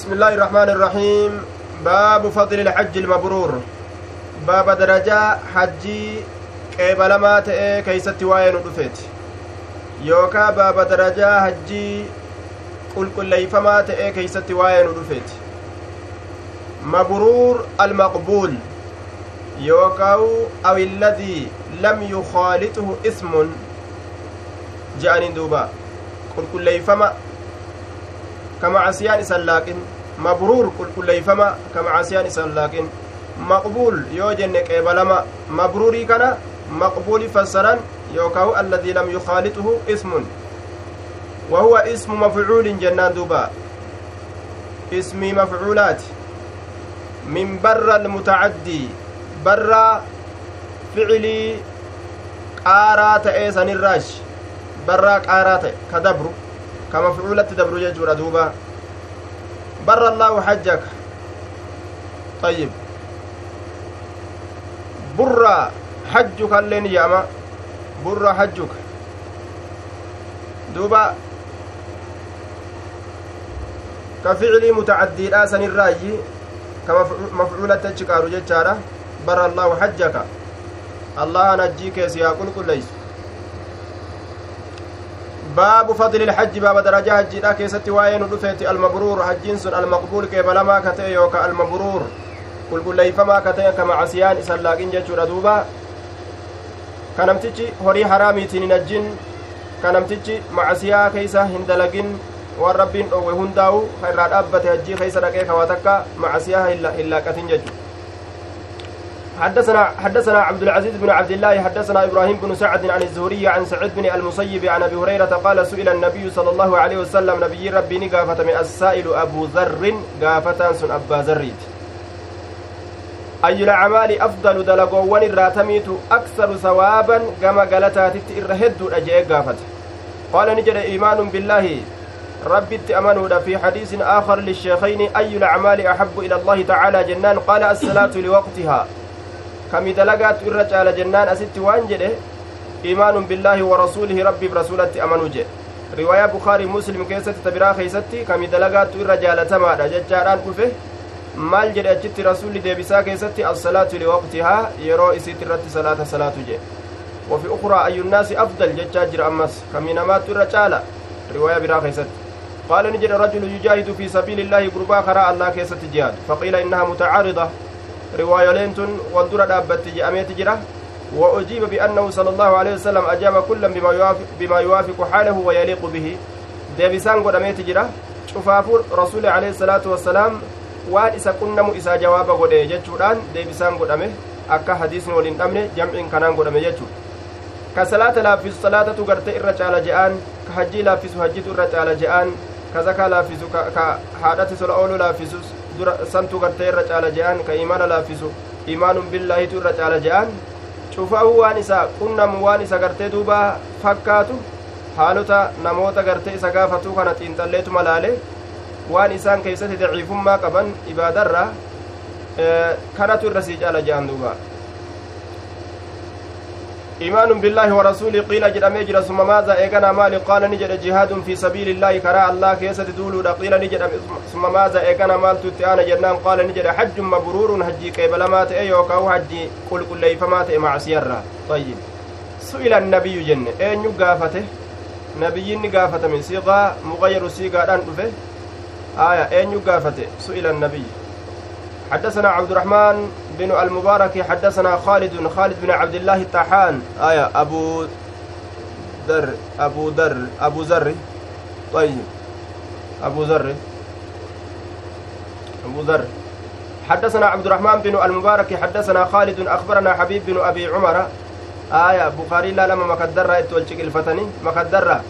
بسم الله الرحمن الرحيم باب فضل الحج المبرور باب درجة حجي qeebalamaa ta'ee keeysatti waa'ee nu dhufeeti yookaa baaba darajaa hajjii qulqulleeyfamaa ta'ee keeysatti waa'ee nu dhufeeti mabruur almaqbuul yookaa'u aw illadii lam yukaalixuhu ismun je'aniin duuba qulqulleeyfama isan laaqin mabruur qulqulleeyfama ka macasiyaan isan laaqin maqbuul yoo jenne qeebalama mabruurii kana maqbuuli fassaran yookaa'u alladii lam yukaalixuhu ismun وهو اسم مفعول جنان دوبا اسم مفعولات من بر المتعدي بر فعلي قارات ايسان الراش بر قارات كدبر كمفعولة دبر يجور دوبا بر الله حجك. طيب. بر حجك اللين ياما بر حجك. دوبا كفعل متعدي لا سن الراجي كمفعولة تشكار جتشارة بر الله حجك. الله نجيك يا قل كل ليس باب فضل الحج باب درجة حج لا كيست وين رفيت المبرور حجين سن المقبول كيبلما كتئ يوكا المبرور قل قل ليفما كتئ كما عسيان إسلاقين جتشورا دوبا kanamtichi horii haraamiitiin hin ajjin kanamtichi macasiyaa keeysa hin dalagin waan rabbiin dhoowwe hundaa'u ka irraa dhaabbate hajjii keeysa dhaqee kawaa takka macasiyaa hin laaqatin jechu حدثنا حدثنا عبد العزيز بن عبد الله حدثنا إبراهيم بن سعد عن الزهري عن سعد بن المسيب عن أبي هريرة قال سئل النبي صلى الله عليه وسلم نبي ربي نقافة من السائل أبو ذر قافة سن أبا ذريت. أي الأعمال أفضل دلقوان الراتميت أكثر ثوابا كما قالتها تتئر أجئ قافة. قال نجد إيمان بالله. ربي أمنوا في حديث آخر للشيخين أي الأعمال أحب إلى الله تعالى جنان؟ قال الصلاة لوقتها. كم دلقات الرجال جنان أست وانجده إيمان بالله ورسوله ربي برسولة أمنوا جه رواية بخاري مسلم كيست تبرا خيستي كم دلقات الرجال تمادا ججاران كفه maal jedhe achitti rasuulli deebisaa keessatti assalaatu liwaqtihaa yeroo isiit irratti salaata salaatu jedhe ayyunnaasi afdal jechaa jira ammas kami namaattu irra caala riwaaya biraa keessatti qaala ni jedhe rajulu yujaahidu fi sabiili illaahi gurbaa karaa allaa keessatti jihaadu faqiila innahaa mutacaarida riwaayoleen tun wal dura dhaabbatti je'ameeti jira وأجيب بأنه صلى الله عليه وسلم أجاب كلا بما يوافق, بما يوافق حاله ويليق به deebisaan godhameeti jira cufaafuu rasuuli alayhi salaatu wassalaam waan isa qunnamu isaa jawaaba godhe jechuudhaan deebisaan godhame akka hadiisni waliin dhabne jamciin kanaan godhame jechuudha ka salaata laaffisu salaatatu garte irra caala je'aan ka hajjii laaffisu hajjitu irra caala je'aan ka zakaa laaffisu ka haadhati sola ooluu laaffisus santu gartee irra caala je'aan ka imaana laaffisu imaanun billaahitu irra caala je'aan cufaa'uu waan isa qunnamu waan isa gartee duuba fakkaatu haalota namoota gartee isa gaafatuu kana xiinxalleetuma laale waan isaan keeysatti daciifummaa qaban ibaadarra kanatu irra sii caala je'an duuba إيمان بالله ورسوله قيل جرى ميجرى ثم ماذا؟ إيقنا مالي قال نجد جهاد في سبيل الله كراء الله كيسة دولو قيل نجد ثم ماذا؟ إيقنا مال تتعانا جنان قال نجد حج مبرور حجي قيبل مات؟ أيوكا حجي قل كل فمات مع سيرة طيب. سئل النبي جنة أين قافته؟ نبي قافته من صيغة مغير صيغة أن آية. أين قافته؟ سئل النبي. حدثنا عبد الرحمن بن المبارك حدثنا خالد خالد بن عبد الله الطحان آية أبو ذر أبو ذر أبو ذر. طيب أبو ذر أبو ذر. حدثنا عبد الرحمن بن المبارك حدثنا خالد أخبرنا حبيب بن أبي عمر. آية بخاري لا لما مكدر اتولشك الفتني مكدر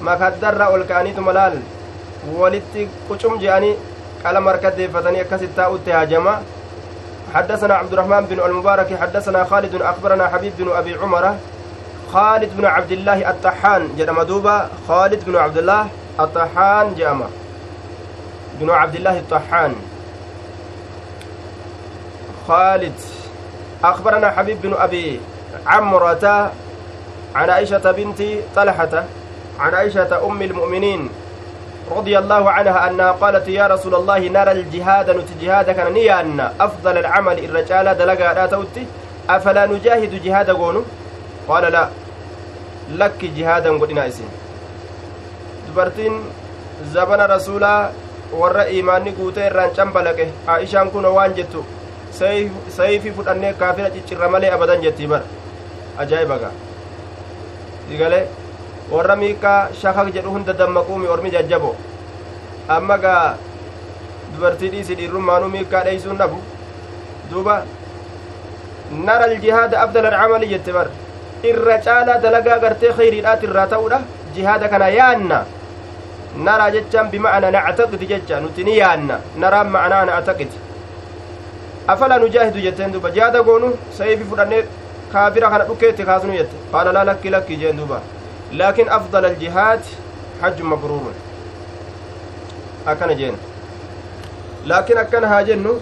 مكدر والكانيت ملال ولدت قشم جاني قلم deeffatanii akkasit taa'utti haajama حدثنا عبد الرحمن بن المبارك حدثنا خالد أخبرنا حبيب بن أبي عمر خالد بن عبد الله الطحان جرم دوبا خالد بن عبد الله الطحان جامع بن عبد الله الطحان. خالد أخبرنا حبيب بن أبي عمرة عن عائشة بنت طلحة عن عائشة أم المؤمنين رضي الله عنها أنها قالت يا رسول الله نرى الجهاد نتجهاد كان نيان أفضل العمل الرجال دلقا لا توتي. أفلا نجاهد جهاد قونو؟ قال لا لك جهادا قدنا إسين دبرتين زبن رسولا warra imaanni guutee irraan cambalaqe aishaan kun waan jettu sayfii fudhannee kaafira ciccirra malee abadan jettii bara ajaa'ibaga digale warra miiqaa shakak jedhu hunda dammaquumi ormi jajjabo amma gaa dubartii dhiisi dhiirrummaanuu miiqaa dheeysuun dhabu duuba nara aljihaada afdal alcamali jette bar irra caalaa dalagaa gartee kheyriidhaat irraa ta'uudha jihaada kana yaanna naraa jechaan bimacnaa nactaqidi jecha nuti ni yaanna naraan macnaa nactaqidi afalaa nujaahidu jetteen duuba jihaada goonu sayfi fudhannee kaafira kana dhukkeetti kaasnu jette qaala laa lakki jeen duuba afdala aljihaad hajju mabruurun akkana jeen laakin akkana haa jennu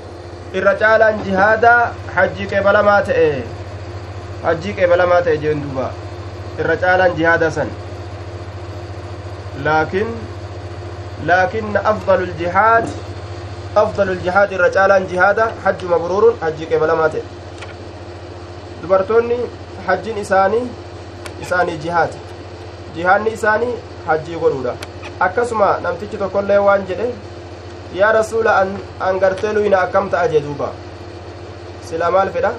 irra caalaan jihaadaa hajjii qeebalamaa ta'e hajjii qeebalamaa ta'e jeen duuba irra caalaan jihaada san laakin laakin afdalu aljihaad afdalu aljihaad irra caalaan jihaada hajju mabruurun hajjii qeebalamaa ta'e dubartoonni hajjiin isaanii isaanii jihaad jihaanni isaanii hajjii godhuudha akkasuma namtichi tokkollee waan jedhe yaa rasuula an gartee luyna akkam ta'a jee duuba sila maal fedha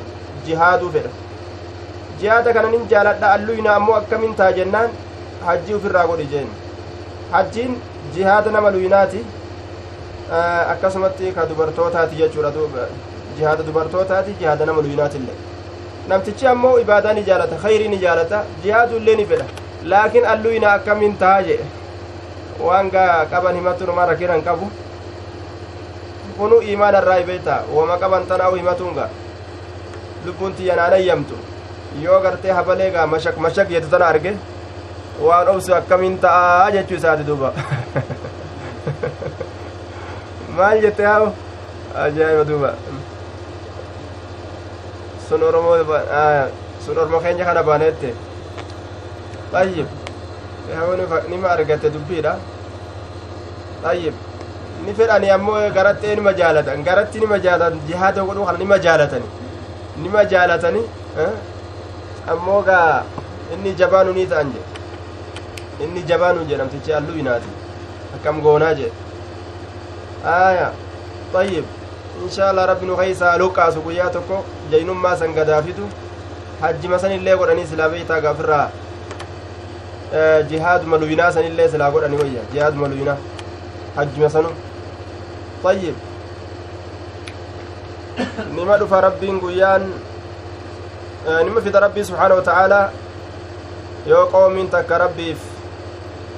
jihaaduu fedha jihaada kananin jaaladha alluyna ammoo akkamin ta'a jennaan hajjii ufirraa godhi jeen hajjiin jihaada nama luynaati akkasumatti ka dubartootaati jechuudha jihaada dubartootaati jihaada nama luynaatillee namtichi ammoo ibaadaa ni jaalata khayrii ni jaalata jihaadullee ni fedha laakiin alluyna akkamin ta'a jedhe waan gaa qaban himatu numa rakinan qabu kunu imaan irraa ibeeta wama qaban tana'u himatunga lubbuun tiyyanaan ayyamtu yoo gartee habalee gaa mashak mashak jettu tana arge waan obsu akkamin ta'a jechuu isaati duuba maal jette haa ajaa'iba duuba sun oromoo sun oromoo keenya kana baaneette طيب nima argate dubbiidha طيب ni fedhani ammoo garatti nima jaalatan garatti nima jaalatan jihaada godhuu kana nima jaalatani nima jaalatani ammoo gaa inni jabaanu ni ta'an jedhe inni jabaanu jedhamtichi halluu inaati akkam goonaa jedhe aya طيب insha allah rabbi nu keeysaa luqqaasu guyyaa tokko jaynummaa san gadaafitu hajjima san illee godhanii silaa beeytaa gaafirraa jihaaduma luyinaa sanillee silaa godhani wayya jihaaduma luyinaa hajjuma sanu طيب nima dhufa rabbiin guyyaan nima fida rabbii subxaana watacaalaa yoo qoomiin takka rabbiif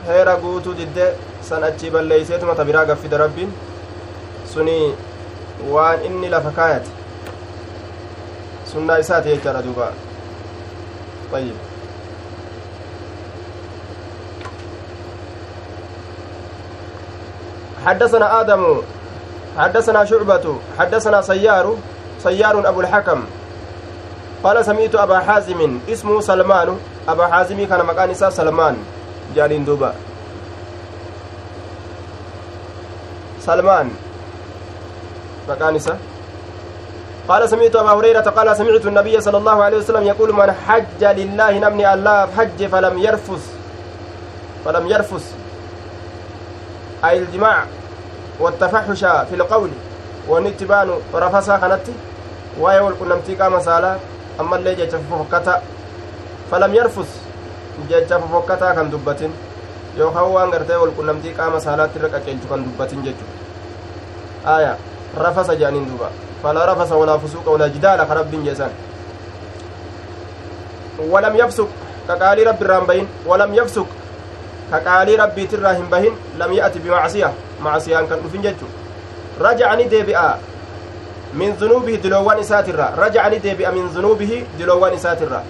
heera guutuu didde san achii balleeyseetuma ta biraa gaffida rabbiin suni waan inni lafa kaayate sunnaa isaati jechaadha duuba طيب حدثنا آدم حدثنا شعبة حدثنا سيار سيار أبو الحكم. قال سمعت أبا حازم اسمه سلمان. أبا حازم كان مكان سلمان. جالين دوبا. سلمان. مكان قال سمعت أبا هريرة قال سمعت النبي صلى الله عليه وسلم يقول من حج لله نمني الله حج فلم يرفث. فلم يرفث. أي الجماع. والتفحش في القول ونتبان رفسا كانت waa'ee walqunnamtii qaama saalaa ammallee jecha fofokkataa falam yarfus jecha fofokkataa kan dubbatin yookaan waan gartee walqunnamtii qaama saalaatti irra qaceelchu kan dubbatin jechuudha aya rafasa jedhaniin duuba fala rafasa walaa fusuuqa walaa jidaala ka rabbiin jeesan walam yafsuq kaqaalii rabbi irraa hin bahin walam yafsuq kaqaalii rabbiitirraa hin bahin lam ya'ti bimacsiya macsiyaan kan dhufin jechu rajacani deebi'a min zunuubihi diloowwan isaatirra rajacani deebi'a min zunuubihi diloowwan isaatirra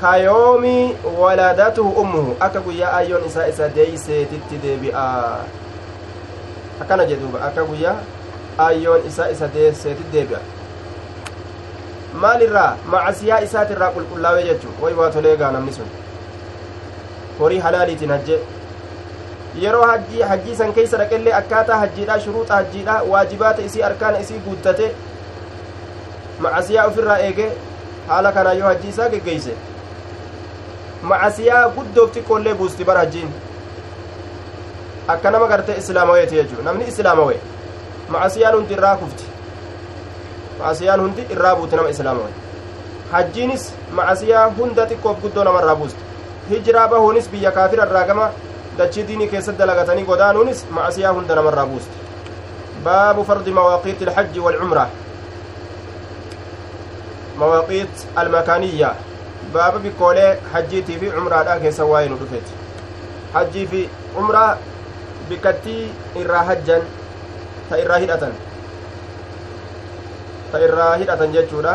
kayoomi waladatuhu ummuhu akka guyyaa ayyoon isaa isa deeyseetitti deebi'a akkana jedhuuba akka guyyaa ayyoon isaa isa deeyseetitti deebi'a maalirraa macasiyaa isaatirraa qulqullaawee jechu way waa tolee gaa namni sun horii halaaliitiin hajje yeroo hajjii hajjii san keeysa dhaqellee akkaataa hajjiidha shuruuxa hajjiidha waajibaata isii arkaana isii guuttate macasiyaa ufirraa eege haala kanaa yoo hajjii isaa geggeeyse macasiyaa guddoof xiqqoollee buusti bara hajjiin akka nama gartee islaamaweeti jechuu namni islaamawe macasiyaan hundi irraa kufti macasiyaan hundi irraa buuti nama islaamawe hajjiinis macasiyaa hunda xiqqoof guddoo namarraa buusti hijiraa bahuunis biyya kaafira irraa gama dachii diinii keessatti dalagatanii godaanuunis macasiyaa hunda namarraa buusti ilhajji walcumraa mawaaqiit almakaaniyya baaba bikkoolee hajjiitii fi cumraadha keessa waa'ee nu dhufeeti hajjii fi cumraa bikkattii irraa hajjan ta irraa hidhatan ta irraa hidhatan jechuudha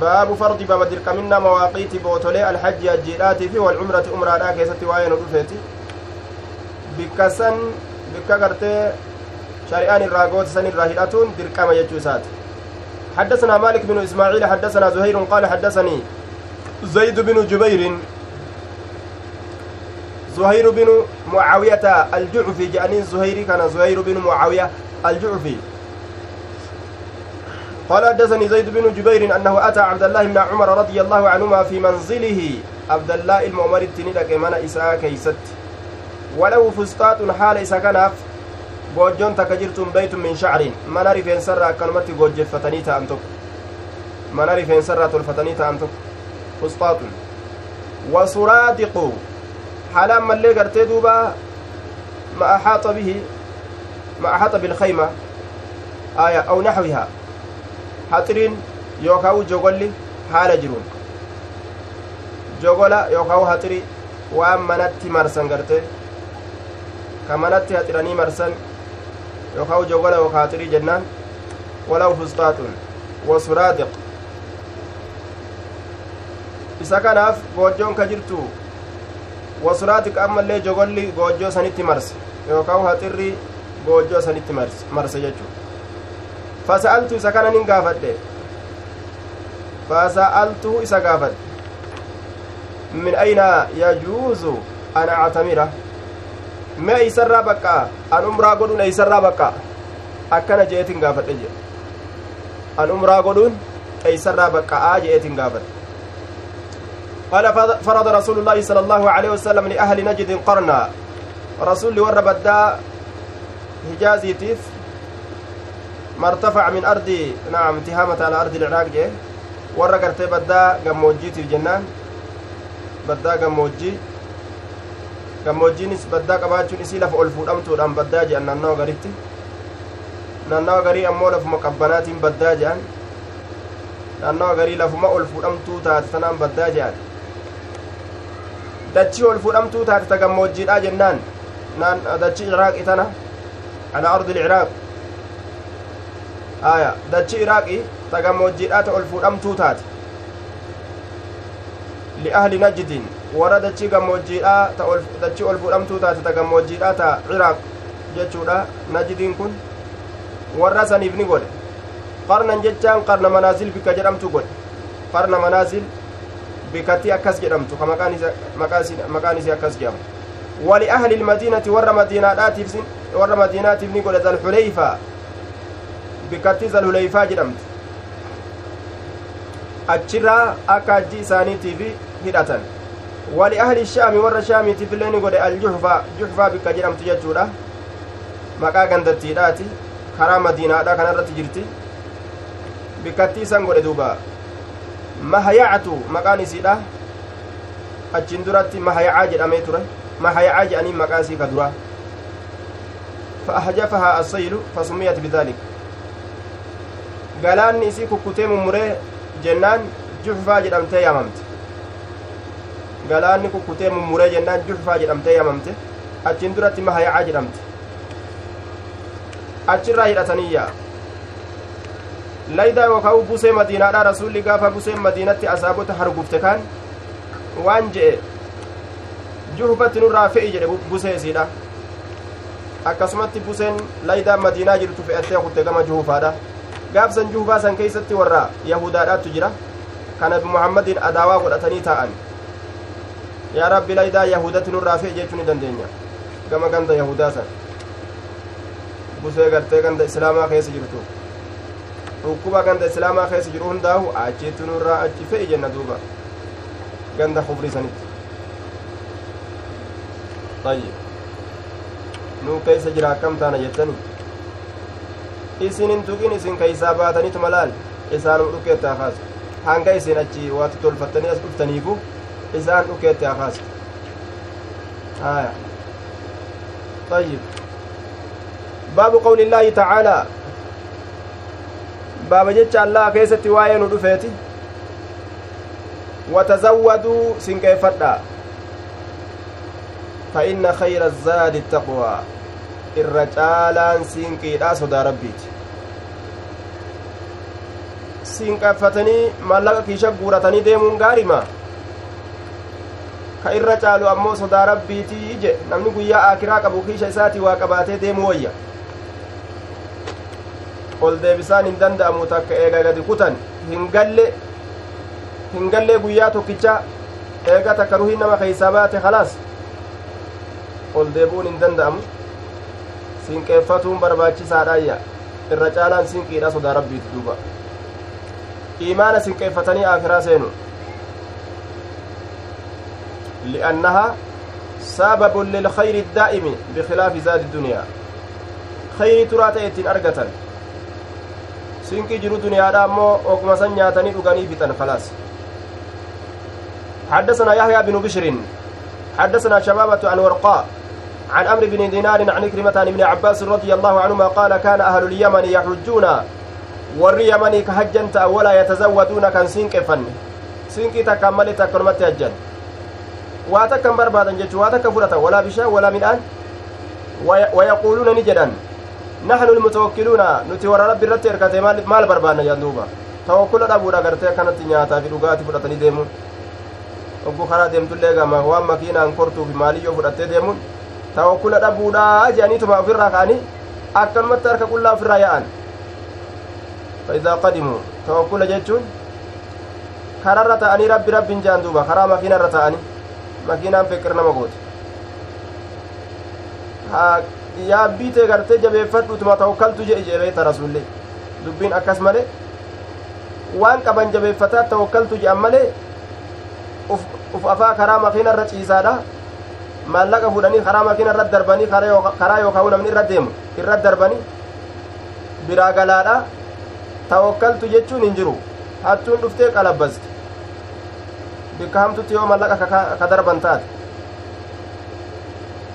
baabu fardi baaba dirqaminna mawaaqiiti bootolee alhajji hajjiidhaatii fi walcumrati umraadhaa keessatti waa'ee nu dhufeeti bikka san bikka gartee san irraa hidhatuun dirqama jechuu isaati. حدثنا مالك بن إسماعيل حدثنا زهير قال حدثني زيد بن جبير زهير بن معاوية الجعفي جانين زهير كان زهير بن معاوية الجعفي قال حدثني زيد بن جبير أنه أتى عبد الله بن عمر رضي الله عنهما في منزله عبد الله المؤمر التنيدك من إساء كيست ولو فسطاط حال goojjoon takka jirtuun beytun min shacrin mana rifeensarraa akkanumatti goojjeffatanii ta'an tokko mana rifeensarraa tolfatanii ta'an tokko fusxaaxun wa suraadiqu haala ammallee gartee duuba ma axaaxa bihi ma axaaxa bilkayma aya aw naxwihaa haxiriin yookaawu jogolli haala jiruun jogola yookaawu haxiri waan manatti marsan garte ka manatti haxiranii marsan yookaa jogola yookaa haxirii jennaan walaw fusxaaxun wa suraadiq isa kanaaf goojjoon ka jirtu wa suraadiq ammallee jogolli goojjoo sanitti marse yookaa haxirri goojjoo sanitti marse jechuu fasa'altu isa kana nin gaafadhe fasa'altuhu isa gaafadhe min ayna yajuuzu an actamira mee eeysarraa baqqaa an umraa godhuun eeysarraa baqqaa akkana je'eetin gaafadhe jedhe an umraa godhuun eeysarraa baqqa'aa je'eetin gaafadhe قال فرض رسول الله صلى الله عليه وسلم لأهل نجد قرنا رسول ور بدا حجازي تيف ما ارتفع من أرض نعم تهامة على أرض العراق جه ور قرتي بدا قموجي في الجنان بدا قموجي gammoojjiinis baddaa qabaachuun isii lafa ol fuudhamtuudhaan baddaa jedhan naannawa garitti naannawa garii ammoo lafuma qabbanaatiin baddaa jedhan naannawa garii lafuma ol fuudhamtuu taate tanaan baddaa jedhan dachii ol fuudhamtuu taate ta gammoojjiidhaa jennaan dachii iraaqi tana ala ardi ilciraaq aya dachii iraaqi ta gammoojjiidhaa ta ol fuudhamtuu taate liahli najdin warra dachii gammoojjiidhaa ta dachii ol fuudhamtuu taate ta gammoojjiidhaa ta ciraaq jechuudha najdiin kun warra saniif ni godhe qarnan jechaan qarna manaazil bikka jedhamtu godhe qarna manaazil bikkattii akkas jedhamtu ka maqaan isii akkas jedhamu wali ahli ilmadiinati warra madiinaadhaatiif warra madiinaatiif ni godhe zalxuleyfaa bikkattii zalhuleyfaa jedhamtu achirraa akka hajji isaaniitiif hidhatan ahli shaami warra shaamiitiif illee ni godhe aljuhfaa juhfaa bikka jedhamtu jechuudha maqaa gandattiidhaati karaa madiinaadha kanarratti jirti bikkattii isan godhe duuba mahayacatu maqaan isiidha achiin duratti mahayacaa jedhamee ture mahayacaa jedhanii maqaa isii ka dura فأحجفها السيل فسميت بذلك galaanni isii kukkutee mummuree galaanni kukkutee mummuree jennaan juhfaa jedhamtee yaamamte achiin duratti mahayacaa jedhamte achirraa hidhataniyya laydaa yookaan busee madiinaadha rasuulli gaafa buseen madiinatti asaabota argufte kaan waan je'e juhfatti nurraa fe'i jedhe busee isiidha akkasumatti buseen laydaa madiinaa jirtu fe'attee kutte gama juhufaadha gaafsan juhufaa san keeysatti warra yahudaadhaattu jira kan muhammadiin adaawaa godhatanii taa'an yaa rabbi laydaa yahudatti nurraa fe'e jechuu ni dandeenya gama ganda yahudaa san busee gartee ganda islaamaa keessa jirtu dhukkuba ganda islaamaa keessa jiru hundaahu achitti nurraa achi fe'i jenna duuba ganda kufrii sanitti طيب nuu keessa jira akkam taana jettani isin hin tuqin isin keeysaa baatanitu malaal isaanum dhukeetti akaasu hanga isin achi waati tolfattanii as dhuftaniifu isaan dhukeetti akaasu haya طيب. باب قول الله تعالى. باب جتش الله كيستي واين ودفيتي وتزودوا سنكيفتا فإن خير الزاد التقوى. الرجالان سنكيدا صدى ربيت. sinqaffatanii maallaqa kiisha guuratanii deemuun gaarima ka irra caalu ammoo sodaa rabbiitii je namni guyyaa aakiraa qabu kiisha isaatii waa qabaatee deemu wayya ol deebisaan hin danda'amu takka eega gadi kutan hin galle hin gallee guyyaa tokkicha eega takka ruhii nama keeysaa baate khalaas ol deebuun hin danda'amu sinqeeffatuun barbaachisaadhaayya irra caalaan sinqiidha sodaa rabbiiti duuba iimaana sinqeeffatanii aakiraa seenu لأنها سبب للخير الدائم بخلاف زاد الدنيا. خير ترات تراتيت أرقة سنك جرو دنيا رامو وكما سنياتني دغاني فتن خلاص. حدثنا يحيى بن بشر. حدثنا شبابة عن ورقاء عن أمر بن دينار عن كريمة عن ابن عباس رضي الله عنهما قال كان أهل اليمن يحجون. واليمن كهجنت ولا يتزودون كان سنك فن. سنك تكملت كرمت هجنت تكرمت هجن واتكم بربادا جج واتكم فرة ولا بشاء ولا من آن ويقولون نجدا نحن المتوكلون نتي ور ربي رت اركته مال مال بربانا جندوبا توكل ابو دغرته كانت نياتا في دغاتي فدتني ديمون oggu karaa deemtullee gama waan makiinaan kortuufi maaliyyoo fudhattee deemuun tawakkula dhabuudhaa jedhaniituma ofirraa ka'anii akkanumatti harka qullaa ofirraa yaa'an faidaa qadimuu tawakkula jechuun kararra ta'anii rabbi rabbiin jedhan duuba karaa makiinarra ta'anii makiinaan feqqir nama goote yaabbii tee gartee jabeeffadhutuma tawakkaltu jedhe jebeeta rasullee dubbiin akkas malee waan qaban jabeeffataa tawakkaltu jedhan malee uf afaa karaa makiina irra ciisaadha maallaqa fudhanii karaa makiina irra darbanii karaa yookaan namni irra deemu irra darbanii biraa galaadha tawakkaltu jechuun hin jiru hattuun dhuftee qalabbasti bikka hamtutti yoo maallaqa ka darban taate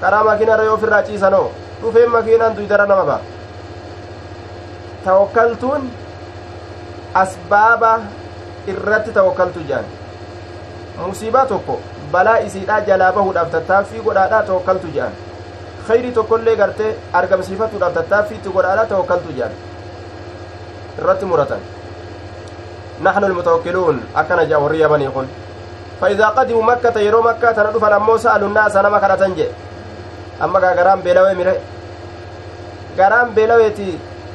karaa makiina irra yoo ofirraa ciisanoo dhufeen makiinaan duydara nama ba'a tawakkaltuun asbaaba irratti tawakkaltu jedhan musiibaa tokko balaa isiidhaa jalaa bahuudhaaf tattaaffii godhaadhaa tawakkaltu jedhan khayrii tokkollee gartee argamsiifatuudhaaf tattaaffii itti godhaadhaa tawakkaltu jedhan irratti muratan نحن المتوكلون أكن جاء وريا بني قل فإذا قدموا مكة يرو مكة تندفن أمو سألوا الناس أنا مكة تنجي أما غرام بلوي بلويتي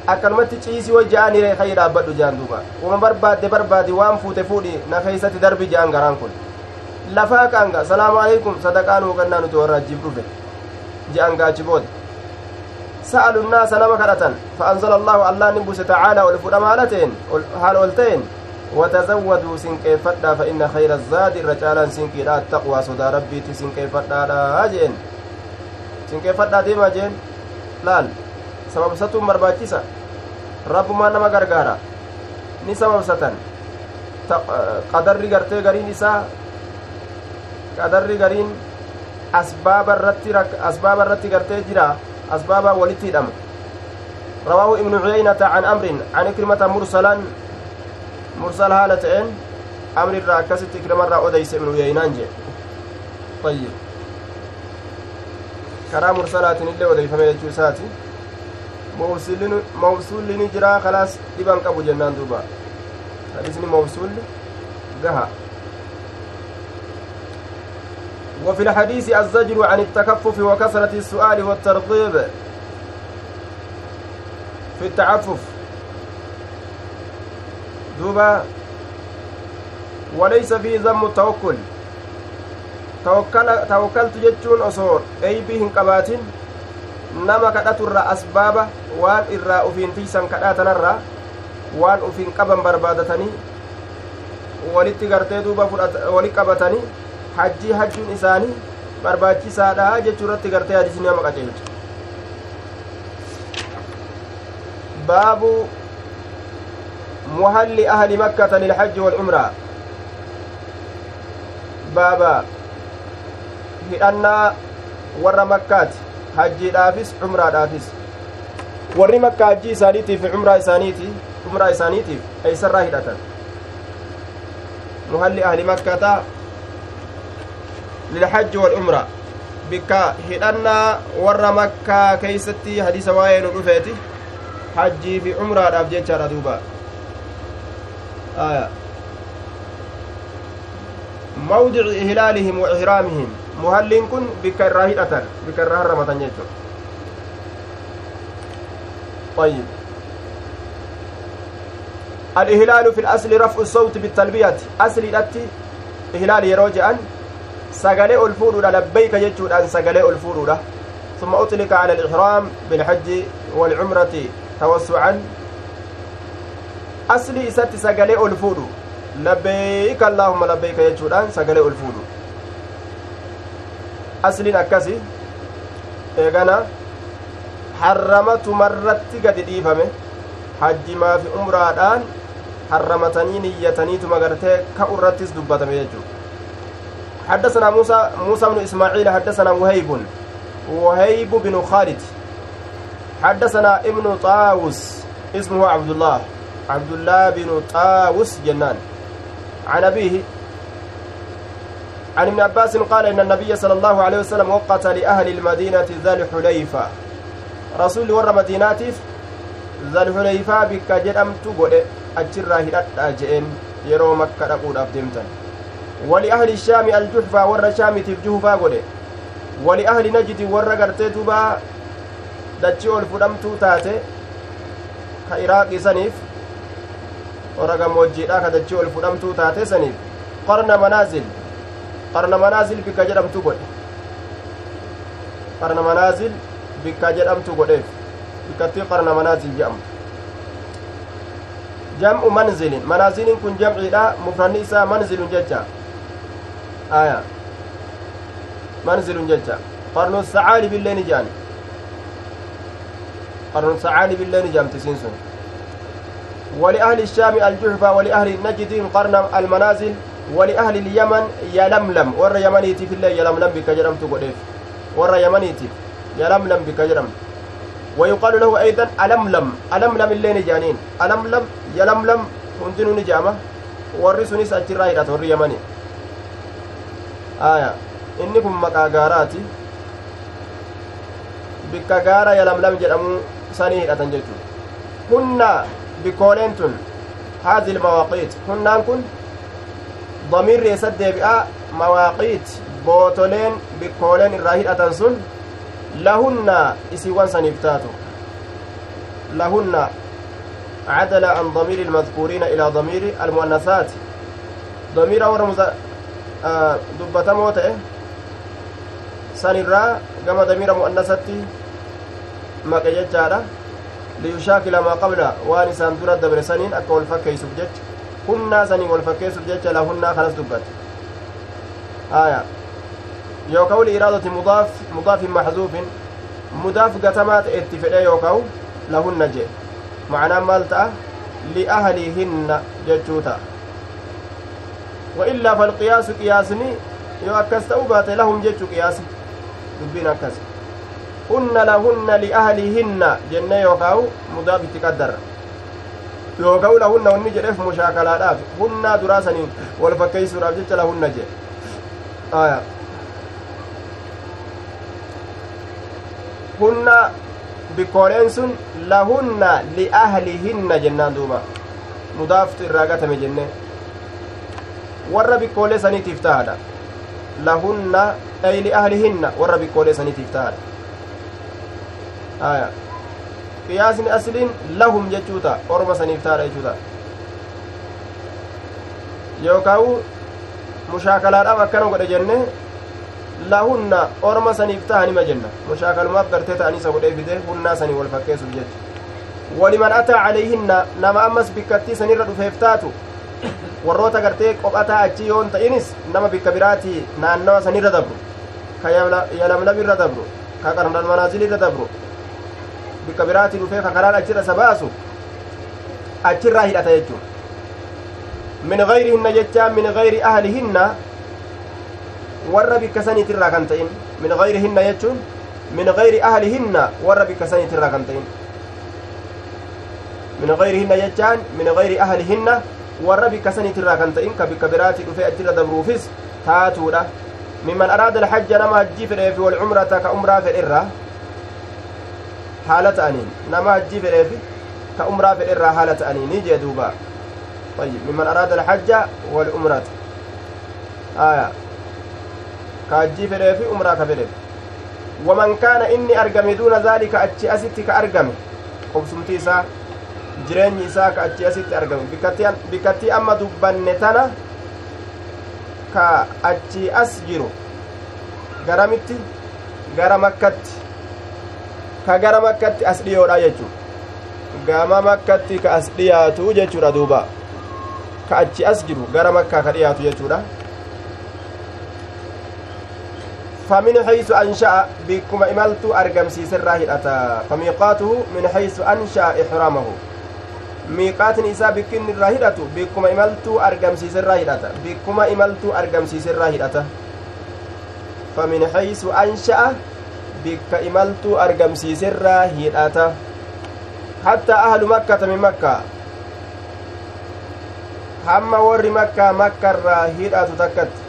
akkanumatti ciisii wajja'anii reekayii dhaabbadhu jean duuba uma barbaadde barbaadi waan fuute fuudhi na keeysatti darbi je'an garaan kun lafaa qaanga salaamu aleykum sadaqaa nuu kennaa nuti warra ajjiif dhufe je'an gaachi booda sa'alu nnaasa nama kadhatan فأنزل الله الله نبوس تعالى والفرما هالتين هال وتزودوا سنكي فدا فإن خير الزاد الرجال سنكي لا التقوى صدى ربي سنكي فدا لا جين سنكي فدا ديما جين laal sababsatuun barbaachisa rabbumaan nama gargaara ni sababsatan qadarri gartee gariin isaa qadarri gariin asbaaba irratti asbaaba irratti gartee jira asbaaba walitti hidhama رواه ابن عيينة عن أمر عن إكرمة مرسل هالتين أمر الراكسة إكرمة را أديس ابن عيينان طيب karaa mursalaatiin illee odeeffame jechuu isaati mawsuulli ni jira kalaas dhiban qabu jennaan duuba hadisni mawsuulli gaha وفي الحديث الزجر عن التكفف وكثرة السؤال والترغيب في التعفف دوبا وليس فيه ذم التوكل tawakkaltu jechuun osoo eeybii hin qabaatin nama kadhaturra asbaaba waan irraa ufiin tiisan kadhatanarra waan ufiin qaban barbaadatanii walitti gartee duuba wali qabatanii hajjii hajjuun isaanii barbaachisaadha jechuu irratti gartee hadisni nama qaceelchu baabu muhalli ahli makkata lilhajji walcumraa baaba hidhannaa warra makkaati hajjiidhaafis cumraadhaafis warri makka hajjii isaaniitiif cumraa isaaniiti cumraa isaaniitiif eeysarraa hidhatan muhalli ahli makkata lilhajji walcumra bikka hidhannaa warra makkaa keeysatti hadiisa waa'ee nu dhufeeti hajjii fi cumraadhaaf jechaadha duuba wa ihraamihim muhalliin kun bikka irraa hidhatan bikka irraa harramatan jechu طيب. الإهلال في الأصل رفع الصوت بالتلبية. أصل الأتي إهلال يروج أن سقلي الفور لبيك يجود أن سقلي الفور ثم أطلق على الإحرام بالحج والعمرة توسعا. أصلي إسات سقلي الفور لبيك اللهم لبيك يجود أن سقلي الفور asliin akkasi eegana harramatu marratti gadi dhiifame hajjimaa fi umraadhaan harramatanii niyyataniituma gartee ka'u irrattis dubbatame jechuu حدثنا موسى موسى بن اسماعيل حدثنا وهيب وهيب بن حدثنا ابن طاووس اسمه عبد الله عبد الله بن طاووس جنان. عن أبيه عن ابن عباس قال إن النبي صلى الله عليه وسلم وقت لأهل المدينة ذا الحليفة. رسول ور مديناتيف ذا الحليفة بك جدمت قد أجر هدأت جئن يرو مكة أقول أبدمتا ولأهل الشام الجحفة ور شام تفجهفا قد ولأهل نجد ور قرتيتبا دتشي الفدمتو تاتي كإراق سنيف gammoojjiidha ka dachii ol fudhamtuu taate saniif qarna manaazil qarna manaazil bikka jedhamtu godhe qarna manaazil bikka jedhamtu godheef bikkattii qarna manaazil jedhamtu jam'u manzilin manaazilin kun jamciidha mufranni isaa manzilun jecha aya manzilun jecha qarnu sacaali billee ni jedhan qarnu sacaali billee ni jedhamti isiin sun ولأهل الشام الجحفة ولأهل نجد قرن المنازل ولأهل اليمن يلملم. ور يمنيتي في الله يلملم بك جرمت قديف ور يمنيتي يلملم بك جرمت ويقال له أيضا ألملم. ألملم اللين جانين ألملم يلملم هندن نجامة. sunis achirraa hidhata warri yamani aya inni kun maqaa gaaraati bikka gaara yalamlam jedhamu haadhi ilmawaaqiit hunnaan kun damiirri eessa deebi'a mawaaqiit bootoleen bikkooleen irraa hidhatan sun lahunna isiiwwan saniif taatu lahunna عدل عن ضمير المذكورين إلى ضمير المؤنثات ضمير ليشاكل ما قبل وان سان درا دبر سنين أكا والفكيسوف جج. هنا سنين والفكيسوف جج لهن خلص دبت. آية. يوكاو لإرادة مضاف مضاف محذوف. مضاف قتمات اتفقه يوكاو لهن جي. معناه مالتا لأهلهن ججوتا. وإلا فالقياس قياسني يو أكس تأوبات لهم ججو قياس دبين أكس هن لهن لأهلهن جنة يوكاو مضاف تقدر يوكاو لهن وني جرف مشاكلات هن دراسني والفكيس رابجت لهن جي آية هن bikkooleen sun lahunna liahlihinna jennaan duuba mudaaftu irraa gatame jenne warra bikkoolee saniitiif tahadha lahunna ay liahlihinna warra bikkoolee saniitiif tahadha aya qiyaasni asliin lahum jechuuta orma saniif tahadha jechuuta yookaawu mushaakalaadhaaf akkana godhe jenne lahunna orma saniif tahanima jenna mushaakalumaaf gartee ta'anii isa godhee fide hunnaa sanii wal fakkeessuuf jecha waliman ataa calayhinna nama ammas bikkattii sanirra dhufeef taatu warroota gartee qophataa achi yoon ta'inis nama bikka biraatii naannawa sanirra dabru ka yalamlabirra dabru ka qarnal manaazilirra dabru bikka biraatii dhufee ka karaan achirra isa baasu achirraa hidhata jechuun min gayrihinna jechaa min gayri ahlihinna warra bikka saniitirraa kan ta'in min gayrihinna jechuun min gayri ahlihinna warra bikka saniitirraa kan ta'in min gayrihinna jechaan min gayri ahlihinna warra bikka saniitirraa kan ta'in ka bikka biraatii dhufee achirra dabruufis taatuudha mimman araada alhajja nama hajjii fedheefi walcumrata ka umraa fedherraa haala ta'aniin nama hajjii fedheefi ka umraa fedherraa haala ta'aniini jee duuba طيب ممن أراد الحج والعمرة آية كاجي فدي في عمرة كفدي ومن كان إني أرقم دون ذلك أتشي أستي كأرقم قبسمتي إساء jireenyi isaa ka achi asitti argamu bikkattii amma dubbanne tana ka achi as jiru garamitti gara makkatti ka gara makkatti as dhiyoodha jechuu gama makkatti ka as dhiyaatu jechuudha duuba. Ka achi as jiru gara makkaa ka dhiyaatu jechuudha. فمن حيث أنشأ بكما إملت أرقم سيسر هدأتا فميقاته من حيث أنشأ إحرامه ميقات نساء بكن الراهدة بكما إملت أرقم سيسر هدأتا بكما إملت أرقم سيسر هدأتا فمن حيث أنشأ بك إملت أرقم سيسر هدأتا حتى أهل مكة من مكة hamma warri makkaa makkarraa hidhatu takkatti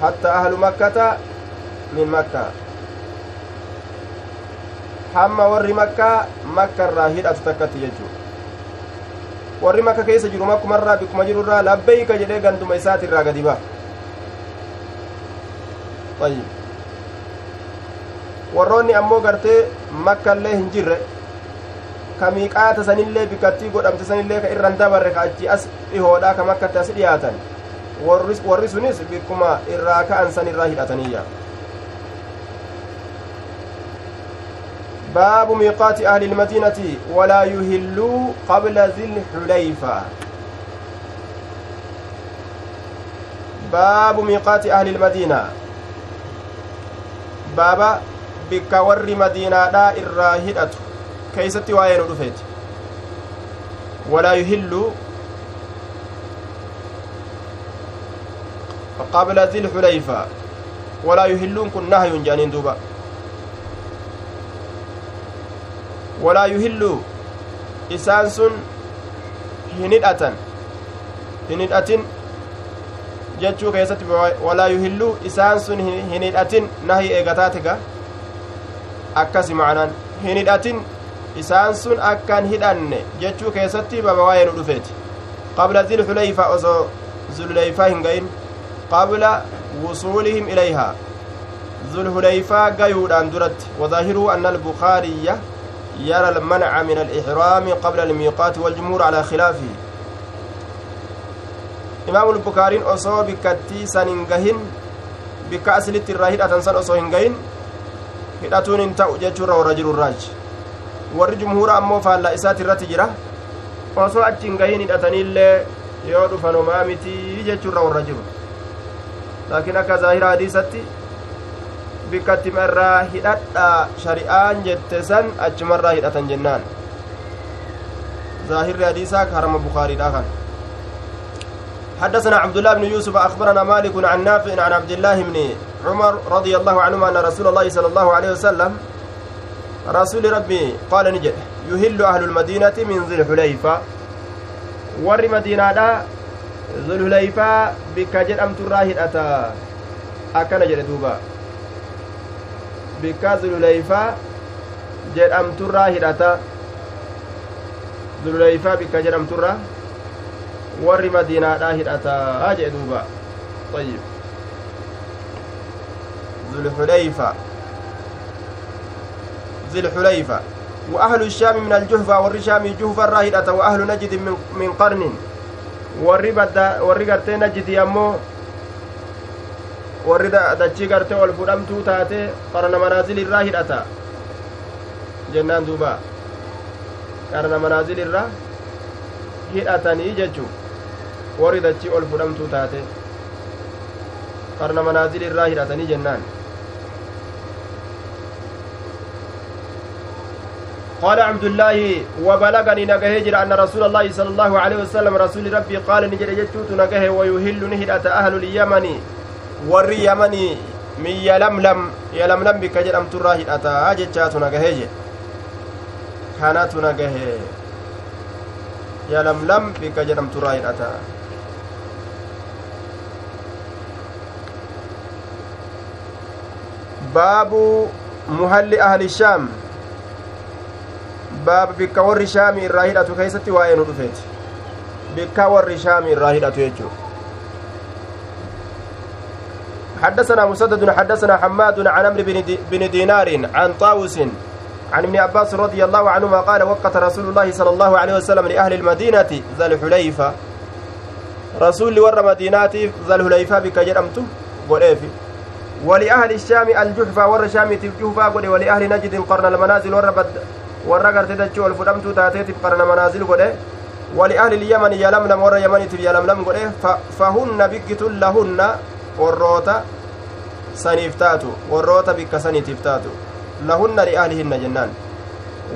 hatta ahlu makkata min makkaa hamma warri makkaa makkarraa hidhatu takkatti jechuu warri makka keessa jiru makkumarraa bikkuma jirurraa labbeeyka jedhee ganduma isaatirraa gadi ba ayyib warroonni ammoo gartee makkallee hin jirre ka miiqaata sanillee bikkattii godhamte sanillee ka irran dabarre ka achi as dhihoodha ka makkatti as dhiyaatan warri sunis bikkuma irraa ka'an san irraa hidhataniyya باب ميقات أهل المدينة ولا يهلوا قبل ذي الحليفة باب ميقات أهل بابا بك ور مدينة لا إراهدته keeysatti waa'ee nu dhufeeti walaa yuhillu qabla dhi lxulayfa walaa yuhilluun kun nahyun jedhaniin duuba walaa yuhillu isaan sun hin hidhatan hin hidhatin jechuu keessatti walaa yuhillu isaan sun hin hidhatin nahi eegataatiga akkasi macnaan hin hidhatin isaan sun akkan hidhanne jechuu keessatti baba waa'ee nu dhufeeti qabla zilxulayfa osoo zulhuleyfaa hin ga'in qabla wusuulihim ilayhaa zulhuleyfaa gayuudhaan duratti wadaahiruhu anna albukaariyya يرى المنع من الإحرام قبل الميقات والجمهور على خلافه إمام البخاري أصو بكتي سننجهن بك أسلت الراهد أتنسان أصو هنجهن هدأتون انتأو جيشور ورجل الراج warri jumhuura ammoo faallaa isaati irratti jira osoo achi hin gahin hidhataniillee yoo dhufanomaa mitii jechuurra warra jiru laakiin akka zaahira hadiisatti bikkattima irraa hidhadhaa shari'aan jette san achumarraa hidhatan jennaan ظاهر حديثك حرم البخاري داخل حدثنا عبد الله بن يوسف أخبرنا مالك عن نافع عن عبد الله بن عمر رضي الله عنهما أن رسول الله صلى الله عليه وسلم رسول ربي قال نجد يهل أهل المدينة من ذي الحليفة. ور مدينة ذو الحليفة بك جرأمت الراهد أتا أكن جد دوبا. بك ذو الحليفة جرأمت الراهد أتا. ذو الحليفة بك جرأمت الراهد warri madiinaadhaa hidhataa jee duuba ayyib ذي الحليفة وأهل الشام من الجهفة ور شام جهفة راهدة وأهل نجد من, من قرن ور قرتي نجد يمو warri dachii gartee ol fudhamtuu taate qarana manaazil irraa hidhata jennaan duuba qarana manaazil irraa hidhatanii jechuu warri dachii ol fudhamtuu taate qarna manaazil irraa hidhatanii jennaan قال عبد الله وبلغني نجاه جرى أن رسول الله صلى الله عليه وسلم رسول ربي قال نجر جتوت نجاه ويهل نهدة أهل اليمن. ور يمن من يلملم يلملم بك جرم تراه أتا. جتات نجاه كانت نجاه يلملم بك جرم تراه أتا. باب محل أهل الشام. baaba bikka warri shaamii irraa hidhatu keessatti waa'ee nu dhufeeti bikka warri shaamii حدثنا مسدد حدثنا حماد عن عمرو بن دينار عن طاووس عن ابن عباس رضي الله عنهما قال وقت رسول الله صلى الله عليه وسلم لأهل المدينة ذا الحليفة. رسول ور مدينة ذا الحليفة بك جرمت قريفي. ولأهل الشام الجحفة ور شام الجحفة ولأهل نجد قرن المنازل ور ol fudhamtuu taateetiif qarana manaazil godhe wali ahli lyaman yalamlam warra yamaniitiif yalamlam godhe fahunna bikkitun lahunna warroota saniif taatu warroota bikka saniitiif taatu lahunna liahlihinna jennaan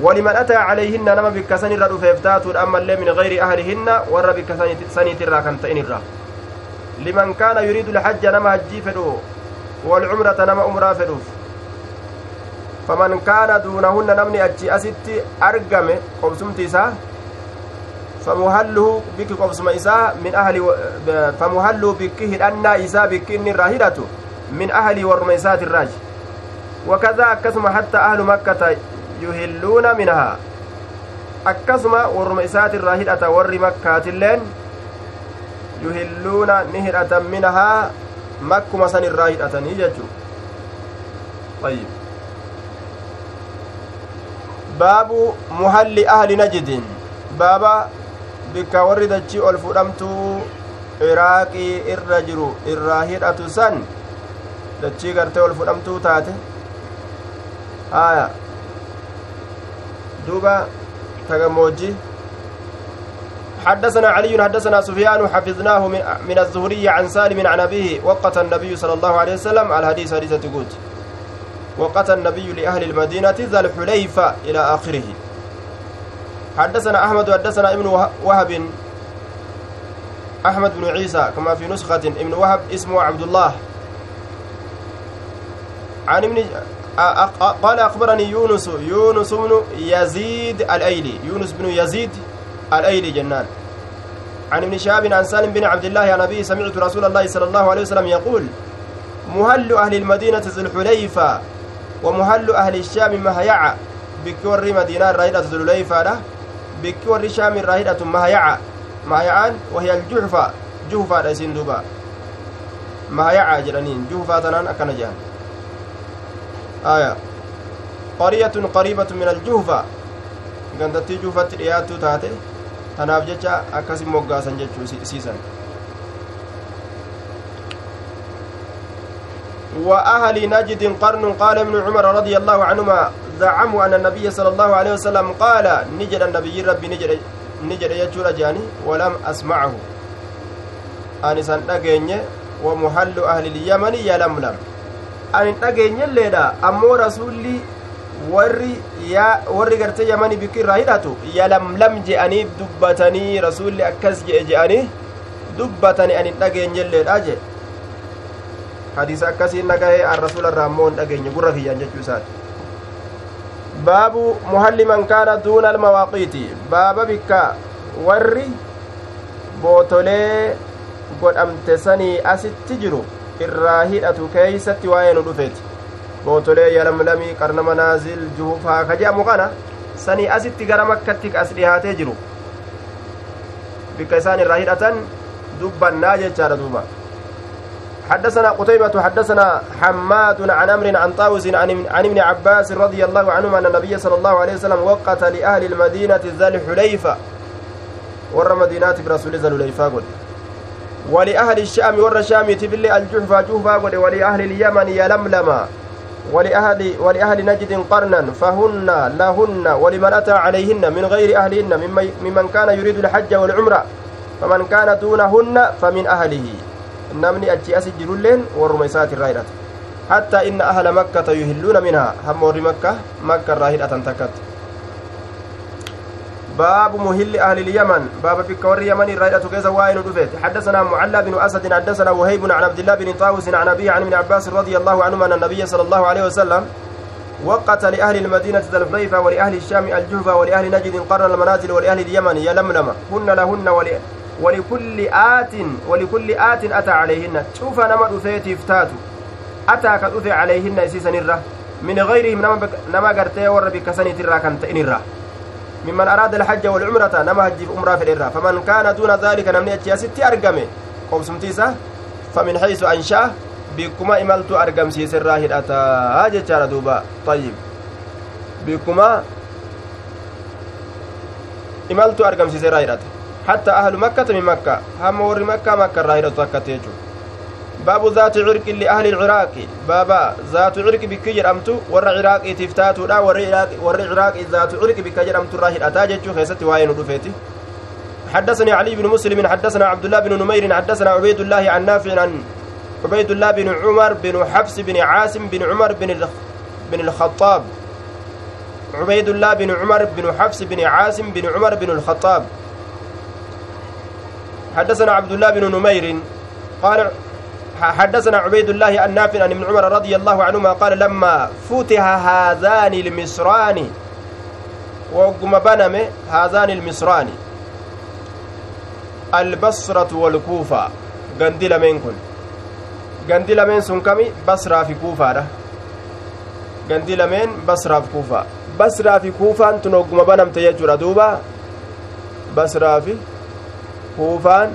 ولمن أتى عليهن نما بك سن الرد فيفتاتون أما اللي من غير أهلهن ور بك سنيت الرا كان تئن الرا لمن كان يريد الحج نما هجي فدو والعمرة نما أمرا فدوف faman kaana duunahunna namni achi asitti argame qobsumti isaa famuhalluhu bikki qobsuma isaa min ahli famuhalluhu bikki hidhannaa isaa bikki inni irraa hidhatu min ahlii warruma isaatirraaji wakadaa akkasuma hatta ahlu makkata yuhilluuna minhaa akkasuma warruma isaatirraa hidhata warri makkaatilleen yuhilluuna ni hidhatan minahaa makkuma san irraa hidhatanii jechuu ayyib baabu muhalli ahli najdin baaba bikka warri dachii ol fudhamtuu iraaqii irra jiru irraa hidhatu san dachii gartee ol fudhamtuu taate haya duuba tagammoojji حدثنا علي حدثنا سفيان حفظناه من الزهري عن سالم عن أبيه وقت النبي صلى الله عليه وسلم الحديث حديثة تقول وقت النبي لأهل المدينة ذا الحليفة إلى آخره. حدثنا أحمد حدثنا ابن وهب أحمد بن عيسى كما في نسخة ابن وهب اسمه عبد الله. عن ابن قال أخبرني يونس يونس بن يزيد الأيلي يونس بن يزيد الأيلي جنان. عن ابن شهاب عن سالم بن عبد الله عن أبيه سمعت رسول الله صلى الله عليه وسلم يقول مهل أهل المدينة ذي الحليفة ومحل أهل الشام مهيعة. بك وري مدينة راهدة ذلوليفة بك وري شام راهدة مهيعة. مهيعان وهي الجحفة. جحفة رئيسين دوبا. مهيعة جرانين جحفة تنان أكنا جان آية. قرية قريبة من الجحفة. gandattii juufatti dhiyaattuu taate tanaaf jecha akkasin moggaasan jechuu siisan وأهل نجد قرن قال ابن عمر رضي الله عنهما زعموا أن النبي صلى الله عليه وسلم قال نجد النبي ربي نجد نجد يجور جاني ولم أسمعه أنسان أجيني ومحل أهل اليمن يلملم أن أجيني الليلة أمو رسولي warri yaa warri gartee yamanii bikki irraa hidhatu yalamlam je'anii dubbatanii rasuulli akkas je'e je'anii dubbatanii ani dhageenyelleedha jee hadiisa akkasiin dhagahee an rasuula irraa ammoo hin dhageenye gurra kiyyaan jechuu isaati baabu muhalli man kaana duuna almawaaqiiti baaba bikka warri bootolee godhamte sanii asitti jiru irraa hidhatu keeysatti waa'ee nu dhufeeti bootolee yalamlamii qarna manaazil juhufaa ka je'amu kana sanii asitti gara makkatti as dhihaatee jiru. Bikka isaan irraa hidhatan dubbannaa jechaadha duuba. حدثنا قتيبة حدثنا حماد عن أمر عن طاوس عن, ابن عباس رضي الله عنهما أن النبي صلى الله عليه وسلم وقت لأهل المدينة ذا الحليفة ور مدينة برسول ذا الحليفة قل ولأهل الشام ور الشام تبلي الجحفة جحفة ولأهل اليمن يلملم ولأهل ولأهل نجد قرنا فهن لهن ولمن أتى عليهن من غير أهلهن ممن كان يريد الحج والعمرة فمن كان دونهن فمن أهله namni achi asi jirulleen warruma isaati irraa hidhata hattaa inna ahla makkata yuhilluuna minhaa hamma warri makka makka irraa hidhatan takkatti باب مهل أهل اليمن. باب بك ور يمن رايدة كيزا واين دفت حدثنا معلى بن أسد حدثنا وهيب عن عبد الله بن طاووس عن أبيه عن ابن عباس رضي الله عنهما أن النبي صلى الله عليه وسلم وقت لأهل المدينة ذا الحليفة ولأهل الشام الجهفة ولأهل نجد قرن المنازل ولأهل اليمن يلملم. هن لهن ولكل آت ولكل آت أتى عليهن. شوف نما دفيت يفتاتو. أتى كدفي عليهن إسيسا نرى من غيرهم نما قرتي وربك سنة ترى كانت إنرى ممن أراد الحج والعمرة نما في أمرا في الإرى فمن كان دون ذلك نمني أتيا ستي أرقمي. قوسمتيسة فمن حيث أنشاه بكما إملت أرقم سيسر راهد أتا. هاجة دوبا. طيب. بكما إملت أرقم سيسر راهد أتا. حتى أهل مكة من مكة. هم ور مكة مكة راهد أتا باب ذات عرق لأهل العراق. بابا ذات عرق بك جرمت ور عراق تفتاتو لا ور عراق ور عراق ذات عرق بك جرمت راهد أتاجج خيست واين رفيتي حدثني علي بن مسلم حدثنا عبد الله بن نمير حدثنا عبيد الله عن نافع عن عبيد الله بن عمر بن حفص بن عاصم بن عمر بن بن الخطاب. عبيد الله بن عمر بن حفص بن عاصم بن عمر بن الخطاب. حدثنا عبد الله بن نمير قال حدثنا عبيد الله النافع عن ابن عمر رضي الله عنهما قال لما فتح هذان المصران وقم بنم هذان المصران. البصرة والكوفة. غندي لمن كن. غندي لمن سن كمي؟ بصرة في كوفة غندي لمن بصرة في كوفة. بصرة في كوفة أنتن وقم بنم تيجر دوبا. بصرة في كوفة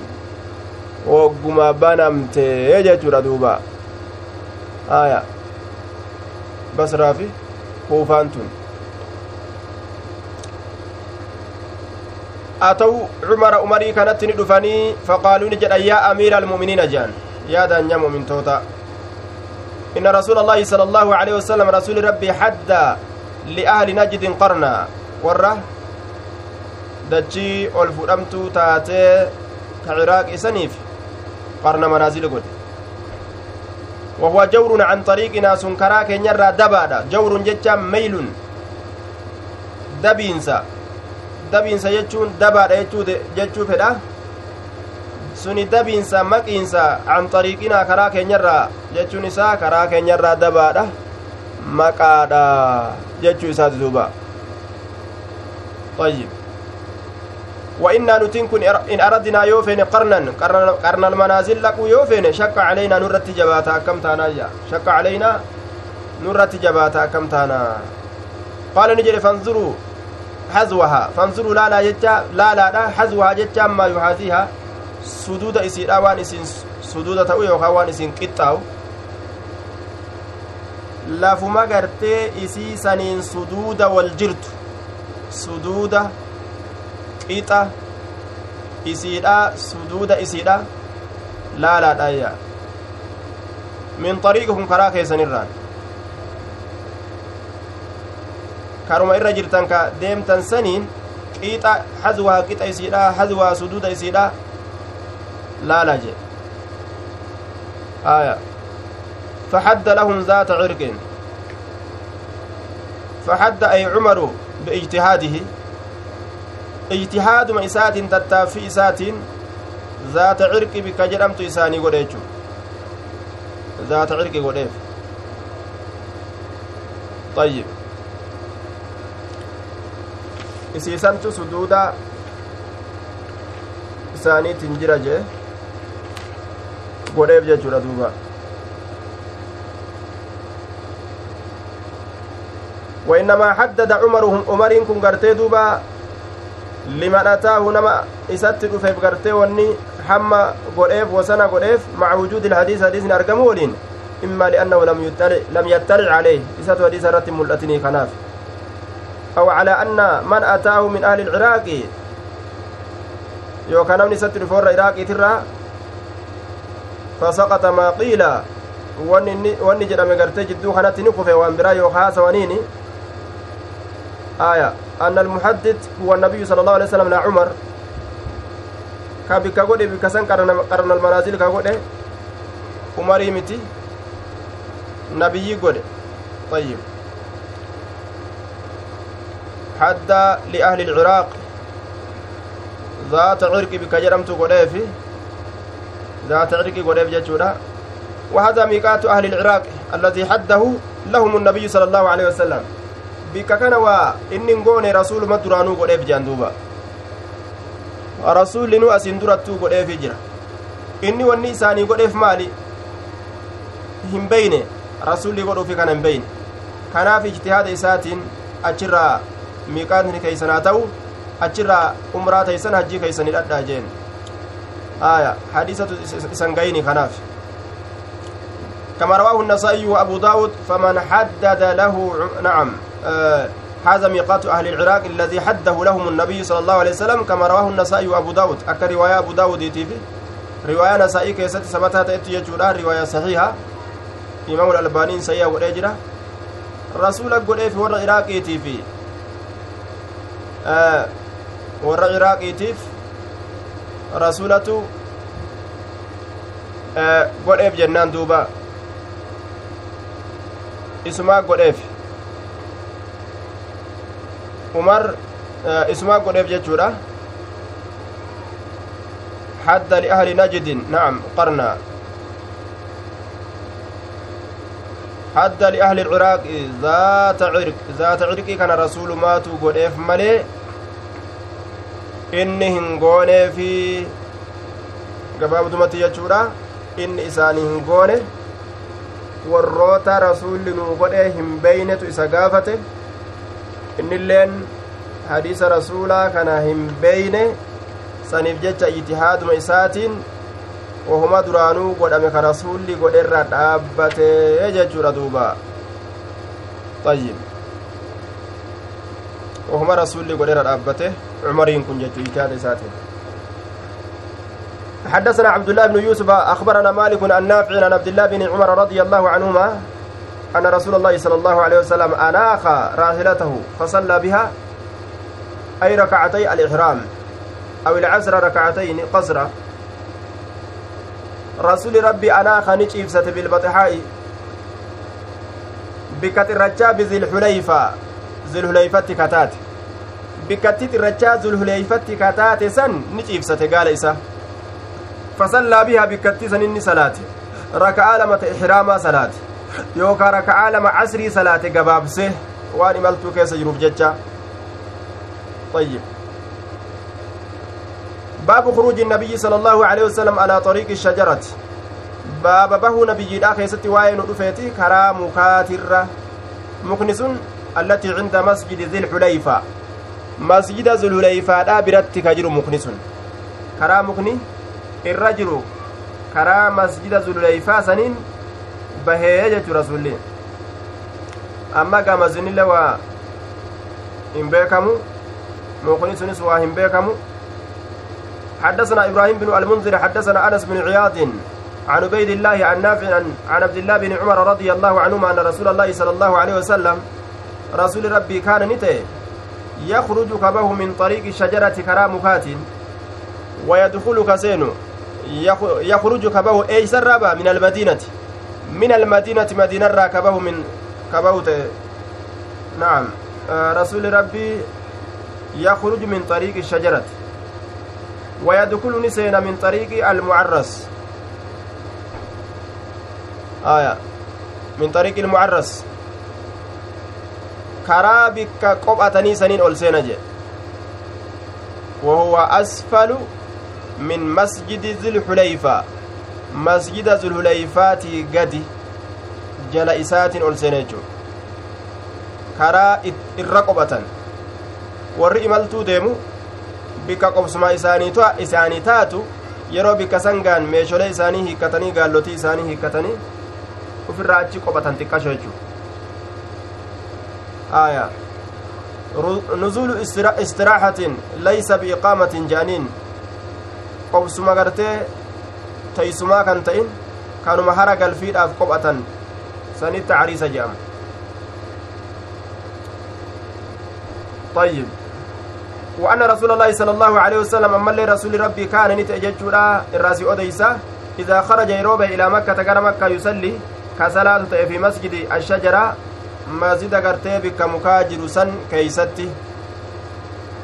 wogguma banamte jechuudha duuba aya basraa fi kuufaan tun haa ta'u cumara umarii kanatti ni dhufanii faqaaluu ni jedhan yaa amiira almu'miniina jehan yaa daanya mu'mintoota إن رسول الله صلى الله عليه وسلم رسول ربي حد لأهل نجد قرنا ورة دجي ألفرمت تاتي كعراق إسنيف قرن منازل قد وهو جور عن طريقنا سنكرا كنيرا دبادا جور جتا ميل دبينسا دبينسا جتون دبادا جتو فدا suni dabiinsa maqiinsa an xariiqinaa karaa keenyarraa jechuun isaa karaa keenyarraa dabaadha maqaadha jechuu isaati duuba ayyib وإنا نتين كن إن أردنا يوفين قرنا قرن المنازل لك يوفين. شك علينا نرت جباتا كم تانا شك علينا نرت جباتا كم تانا. قال نجري فانظروا حزوها. فانظروا لا لا جتا لا لا لا حزوها جتا ما يحاذيها سدود إسيرا وان إسين سدود تأوي وخوان إسين قطاو lafuma gartee isii saniin suduuda wal jirtu qixa isiidha suduuda isiidha laalaadhaayya min xariiqikum karaa keessanirraan karuma irra jirtan ka deemtan saniin qiixa hazwaa qixa isiidha hazwaa suduuda isiidha laala je aya فحد لهم ذات عرق فحد أي عمر باجتهاده isaatiin tattaaffii isaatiin zaata cirqi bikka jedhamtu isaanii godhe jechu zaata cirqi godheef ayyib isiisantu suduuda isaaniitiin jira jee godheef jechuudha duuba وإنما حدد عمرهم عمرين كن قرتي liman ataahu nama isatti dhufeef gartee wanni hamma godheef wasana godheef maca wujuudi ilhadiis hadiisni argamu waliin imma liannahu lam yattalic caleyh isatu hadiisa irratti mul'atinii kanaaf aw calaa anna man ataahu min ahli ilciraaqi yookaa namni isatti dhufe warra iraaqiitirraa fasaqata maa qiila wanni jedhame gartee jidduu kanatti ni kufe waan biraa yoo haasawaniini huwa annabiyu sala allahu alai wasalam naa cumar ka bikka godhe bikka san qarna almanaazil ka godhe umarii miti nabiyyi godhe طيب حد لأهل العراق ذات عرق بك جرمت قديف ذات عرق قديف جتشورا وهذا ميقات أهل العراق الذي حده لهم النبي صلى الله عليه وسلم بك كان وإن نقول رسول ما درانو قديف جاندوبا رسول نو أسين درتو قديف جرا إني وني إساني قديف مالي hin beyne rasulli godhuufi kana hin beyne kanaaf ijtihaada isaatiin achirraa miiqaatni keeysan haa ta'u achirraa umraa teeysan hajjii keeysani dhadhaa jeen aya hadiisatu isan gayini kanaaf كما رواه النسائي وأبو داود فمن حدد له نعم آه هذا ميقات أهل العراق الذي حده لهم النبي صلى الله عليه وسلم كما رواه النسائي وأبو داود. أكا رواية أبو داود يتيفي رواية نسائي كيست سبتها تأتي رواية صحيحة. imaamu albaaniin sayyaa godhee jira rasuula godheef warra iraaqiitii fi warra iraaqiitiif rasuulatu godheef jennaan duuba isumaa godheef umar isumaa godheef jechuudha hadda liahli najdin na'am qarnaa حد لأهل العراق ذات عرق ذات عرق كان رسول ماتو قديف ملي inni hin goonee fi gabaabdumatti jechuudha inni isaanii hin goone warroota rasuulli nuu godhee hin beeynetu isa gaafate innilleen hadiisa rasuulaa kana hin beeyne saniif jecha ijtihaaduma isaatiin wahuma duraanuu godhame ka rasuulli godherra dhaabbatee jechuudha duuba ayyib wahuma rasuulli godherra dhaabbate cumariin kun jechuu ijtihaada isaatiin حدثنا عبد الله بن يوسف أخبرنا مالك عن نافع عن عبد الله بن عمر رضي الله عنهما أن رسول الله صلى الله عليه وسلم أناخ راحلته فصلى بها أي ركعتي الإحرام أو العصر ركعتين قصرا rasuli rabbi anaa kani ciibsate bilbaxixaa'i bikka xirrachaa bizilxuleyfa zulhuleyfatti kataate bikkatti xirrachaa zulhuleyfatti kataate san ni ciibsate gaala isa fasallaa bihaa bikkatti san inni salaate raka'aa lama ta ihraamaa salaate yookaa raka'aa lama casrii salaate gabaabse waan imaltuu keessa jiruuf jecha. طيب باب خروج النبي صلى الله عليه وسلم على طريق الشجرة باب به نبي دا كيست واين رفيتي كرا مكاتر مكنس التي عند مسجد ذي الحليفة مسجد ذي الحليفة دا برت كجر مكنس كرا مكني الرجل كرا مسجد ذي الحليفة بهيجة رسول أما قام زنين لوا إن بيكمو مكنسنس وهم بيكمو حدثنا إبراهيم بن المنذر حدثنا أنس بن عياض عن عبيد الله عن نافع عن عبد الله بن عمر رضي الله عنهما أن رسول الله صلى الله عليه وسلم رسول ربي كان نته يخرج كبه من طريق الشجرة كرامكات ويدخل كسين يخرج كبه أي سرابا من المدينة من المدينة مدينة راكبه من كبوت نعم. رسول ربي يخرج من طريق الشجرة. ويدخل نسين من طريق المعرس. آية. من طريق المعرس. karaa bikka qophatanii saniin ol seena jedhe wahuwa asfalu min masjidi masjida zulxuleyfaatii gadi jala isaatiin ol seena jechuu karaa irra qophatan warri imaltuu deemu bikka qobsuma isaanii taatu yeroo bikka sangaan meesholee isaanii hiikkatanii gaallotii isaanii hiikkatanii ufirraa achi qophatan xiqqasho jechuu aya nuzuulu istiraaxatin laysa biiqaamatin jaaniin qobsuma gartee teeysumaa kan ta'in kanuma hara galfiidhaaf qophatan sanitti cariisa jedhama طيب وأن رسول الله صلى الله عليه وسلم أما اللي رسول ربي كان نتأججولا الراسي أديسا إذا خرج يروبه إلى مكة غير مكة يصلي كصلاة في مسجد الشجرة مسجد غرتي بك مكاجر سن كيستي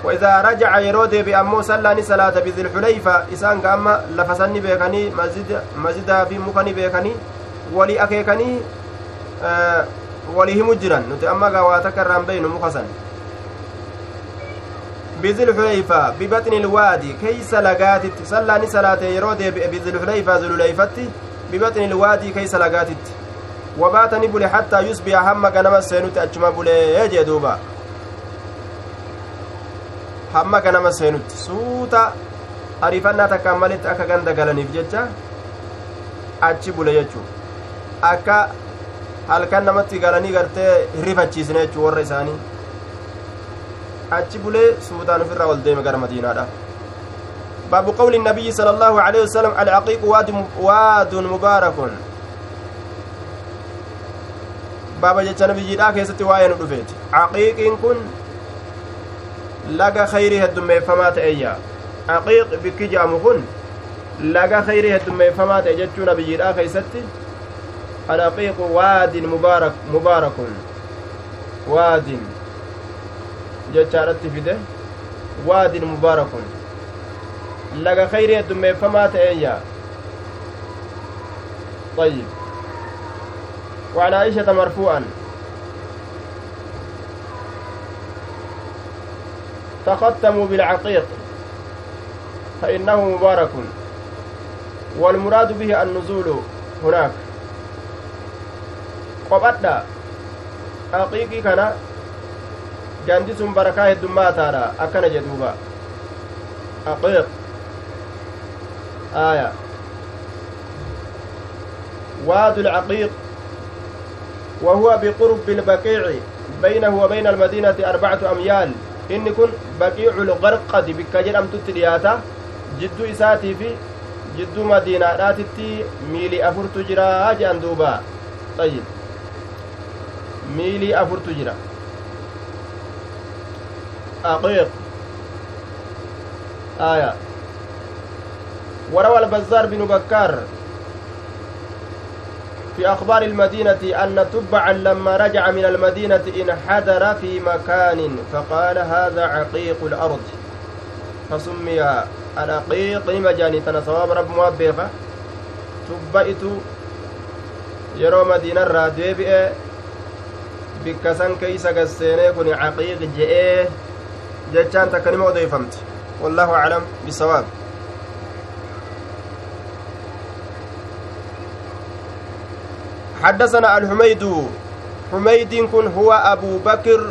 وإذا رجع يرود بأمو صلى صلاة بذي الحليفة إسان قام لفسني بيكني مسجد مسجد في مكني بيكني ولي أكيكني آه ولي مجرا نتي أما قواتك الرام بين مخسن. بذي الحليفة ببطن الوادي كيس لقاتت صلى صلاة يرود بذي الحليفة ذو الحليفة ببطن الوادي كيس لقاتت وبات نبلي حتى يصبح هم غنم السينوت أجمع بلي يجي دوبا. Hamma ganama seenutti suuta ariifannaa takkaan malitti akka ganda galaniif jecha achi bule jechuu akka halkan namatti galanii gartee hirrifachiisne jechuu warra isaanii achi bulee suutaan ofirraa ol deeme gara madiinaadha قول النبي صلى الله عليه وسلم العقيق واد واد مبارك بابا جتش نبي جدا كيستي واين دفيت عقيق كن laga khayrii heddummeeffamaa ta'eyya aqiiq bikki je'amu kun laga khayrii heddummeeffamaa ta'e jechuu nabiyyiidhaa keeysatti alaqiiqu waadin mubaarak mubaarakun waadin jechaadhatti fide waadin mubaarakun laga khayrii heddummeeffamaa ta'eyya طيب وعن عائشة مرفوعا تختموا بالعقيق فإنه مبارك والمراد به النزول هناك. qophatdha aqiiqii kana gandi sun barakaa heddummaataadha akkana jedhuuba aqiiq aya واد العقيق. وهو بقرب البقيع بينه وبين المدينة أربعة أميال. Inni kun baqiicul garqadi bikka jedhamtutti dhiyaata jidduu isaatii fi jidduu madiinaadhaatitti miilii afurtu jira jedhan duuba ayyib miilii afurtu jira aqiiq aya وروى البزار بن بكار في أخبار المدينة أن تبعا لما رجع من المدينة انحدر في مكان فقال هذا عقيق الأرض فسمي العقيق مجاني تنا صواب رب madiina irraa deebi'e bikka san keeysa gasseenee kun caqiiq je'ee jechaan takka nima odeeyfamti wallahu aclam bisawaab حدثنا الحميد حميد كن هو أبو بكر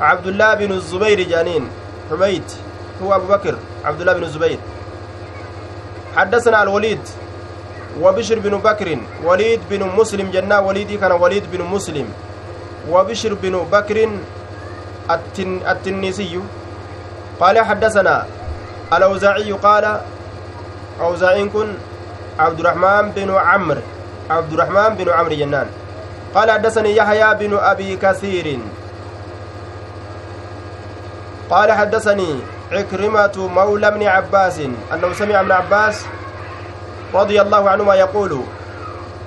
عبد الله بن الزبير جانين. حميد هو أبو بكر عبد الله بن الزبير. حدثنا الوليد وبشر بن بكر وليد بن مسلم جنة وليدي كان وليد بن مسلم. وبشر بن بكر التن التنيسي. قال حدثنا الأوزاعي قال أوزاعي كن عبد الرحمن بن عمرو. عبد الرحمن بن عمرو جنان. قال حدثني يحيى بن أبي كثير. قال حدثني عكرمة مولى ابن عباس أنه سمع ابن عباس رضي الله عنهما يقول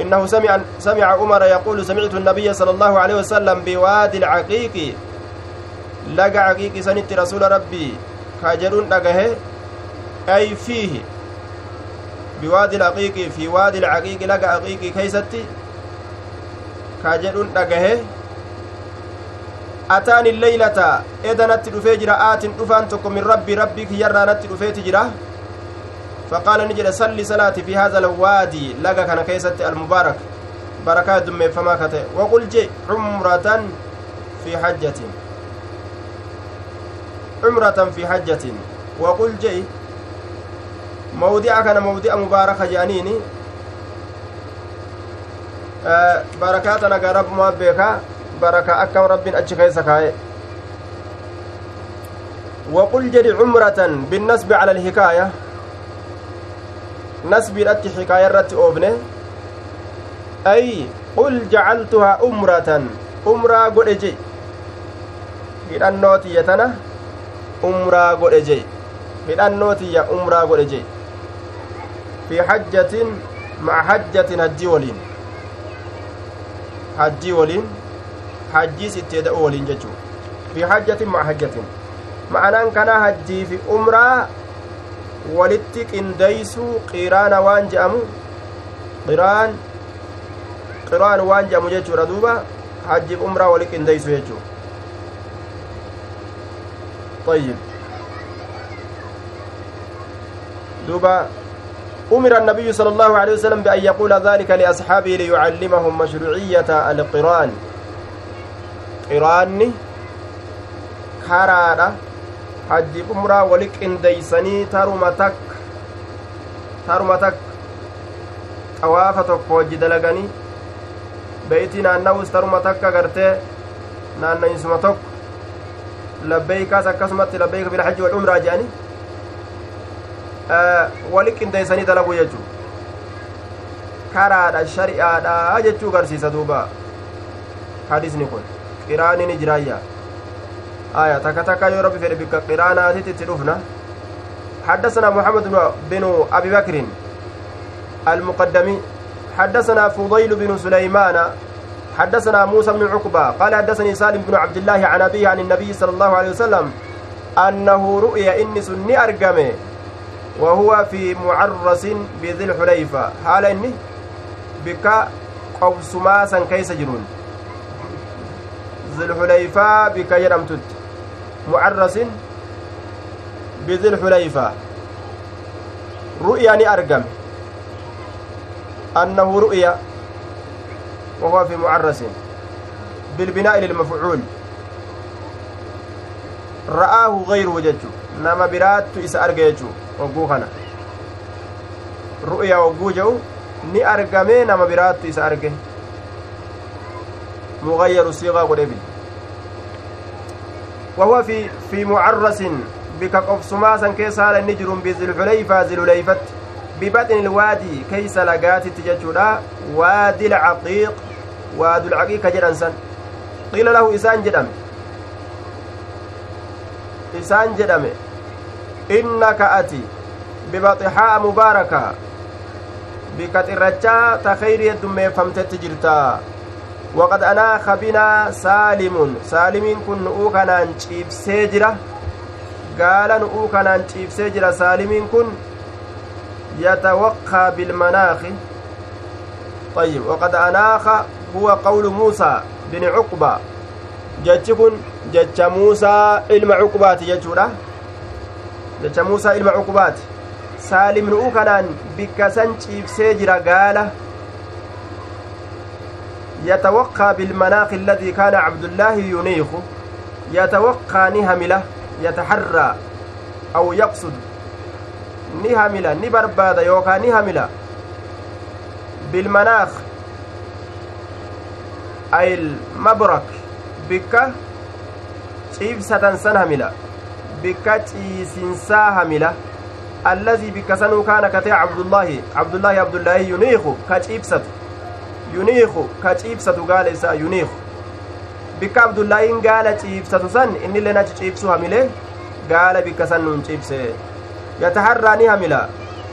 إنه سمع سمع عمر يقول سمعت النبي صلى الله عليه وسلم بوادي العقيق. لقى عقيق سنت رسول ربي كاجرون لقاه أي فيه. بوادي العقيق في وادي العقيق لقى عقيق كيستي. كاجدون دقه. أتاني الليلة إذا نت دفي جرا آت دفان تكم من ربي ربي كيرا نت دفي تجرا. فقال نجد صلي صلاتي في هذا الوادي لقى كان كيستي المبارك. بركات دم فما كته وقل جي عمرة في حجة. عمرة في حجة. وقل جي mawdi'a kana mawdi'a mubaaraka jedhaniini barakaa tana gaa rabbumaa beekaa barakaa akkam rabbiin achi keessa kaa'e وقل جري عمرة بالنسب على الحكاية نسبي رت حكاية رت أوبنه ay qul jacaltuhaa umratan umraa godhe je hidhannoo tiyya tana umraa godhe je hidhannoo tiyya umraa godhe je fi hajjatin ma'a hajjatin hajjii waliin hajjii waliin hajjiis itti eda'u waliin jechuu fi hajjatin ma'a hajjatin ma'anaan kana hajjii fi umraa walitti qindeeysuu qiraana waan je'amu qiraan waan je'amu jechuudha duuba hajjiif umraa wali qindeeysu jechuu طيب دوبا أمر النبي صلى الله عليه وسلم بأن يقول ذلك لأصحابه ليعلمهم مشروعية القران umraa wali qindeeysanii taruma takka taruma takka xawaafa tokko hojji dalaganii beeytii naanna'us taruma takka gartee naanna'insuma tokko labbeeykaas akkasumatti labbeeyka bilhajji wal umraa jedhanii wali qindeeysanii dalaguu jechuu karaadha shari'aadha jechuu garsiisa duuba hadisni kun qiraani ni jiraayya aya takka takka yoo rabbi fedhe bikka qiraanaatitti itti dhufna حدثنا محمد بن أبي بكر المقدمي حدثنا فضيل بن سليمان حدثنا موسى بن عقبة قال حدثني سالم بن عبد الله عن أبيه عن النبي صلى الله عليه وسلم أنه رؤيا إني سني أرقمه وهو في معرس بذي الحليفة. حال إني بك قوسماسا كيس جرون ذي الحليفة بك يرمتت. معرس بذي الحليفة. رؤيا أرقم. أنه رؤيا. وهو في معرس. بالبناء للمفعول. رآه غيره ججو نما برات إس أرقيجو وقوخنا رؤيا وقوجو ni argame nama biraattu isa arge. مغير صيغة قريب وهو في في معرس بك قفصما سن كيس هذا النجر بذي الحليفة ذي الحليفة ببطن الوادي كيس لقات تججودا وادي العقيق وادي العقيق جدنسا قيل له إسان جدم إسان إنك أتي ببطحاء مباركة. بك ترجا تخير يدمي فمتت جرتا وقد أناخ بنا سالم سالم كن نؤو كنان ciibsee jira gaala nu'uu kanaan ciibsee jira saalimiin kun يتوقى بالمناخ. طيب وقد أناخ هو قول موسى بن عقبة. جتكن جت موسى علم عقبات جتورة جت موسى علم عقبات سالم نؤو كنان بكسن ciibsee jira gaala. يتوقى بالمناخ الذي كان عبد الله ينيخ يتوقى نهمله يتحرى أو يقصد نهمله نبرباد يوكا نهمله بالمناخ أي المبرك بك san hamila. Bikka ciisinsaa hamila allazii bikka sanuu kaana katee cabdullaahi cabdullaahi abdullaahi yuniiku ka ciibsatu yuniiku ka ciibsatu gaala isaa yuniiku bikka abdullaahiin gaala ciibsatu san innilleen achi ciibsu hamile gaala bikka san nuun ciibse yataharraa ni hamila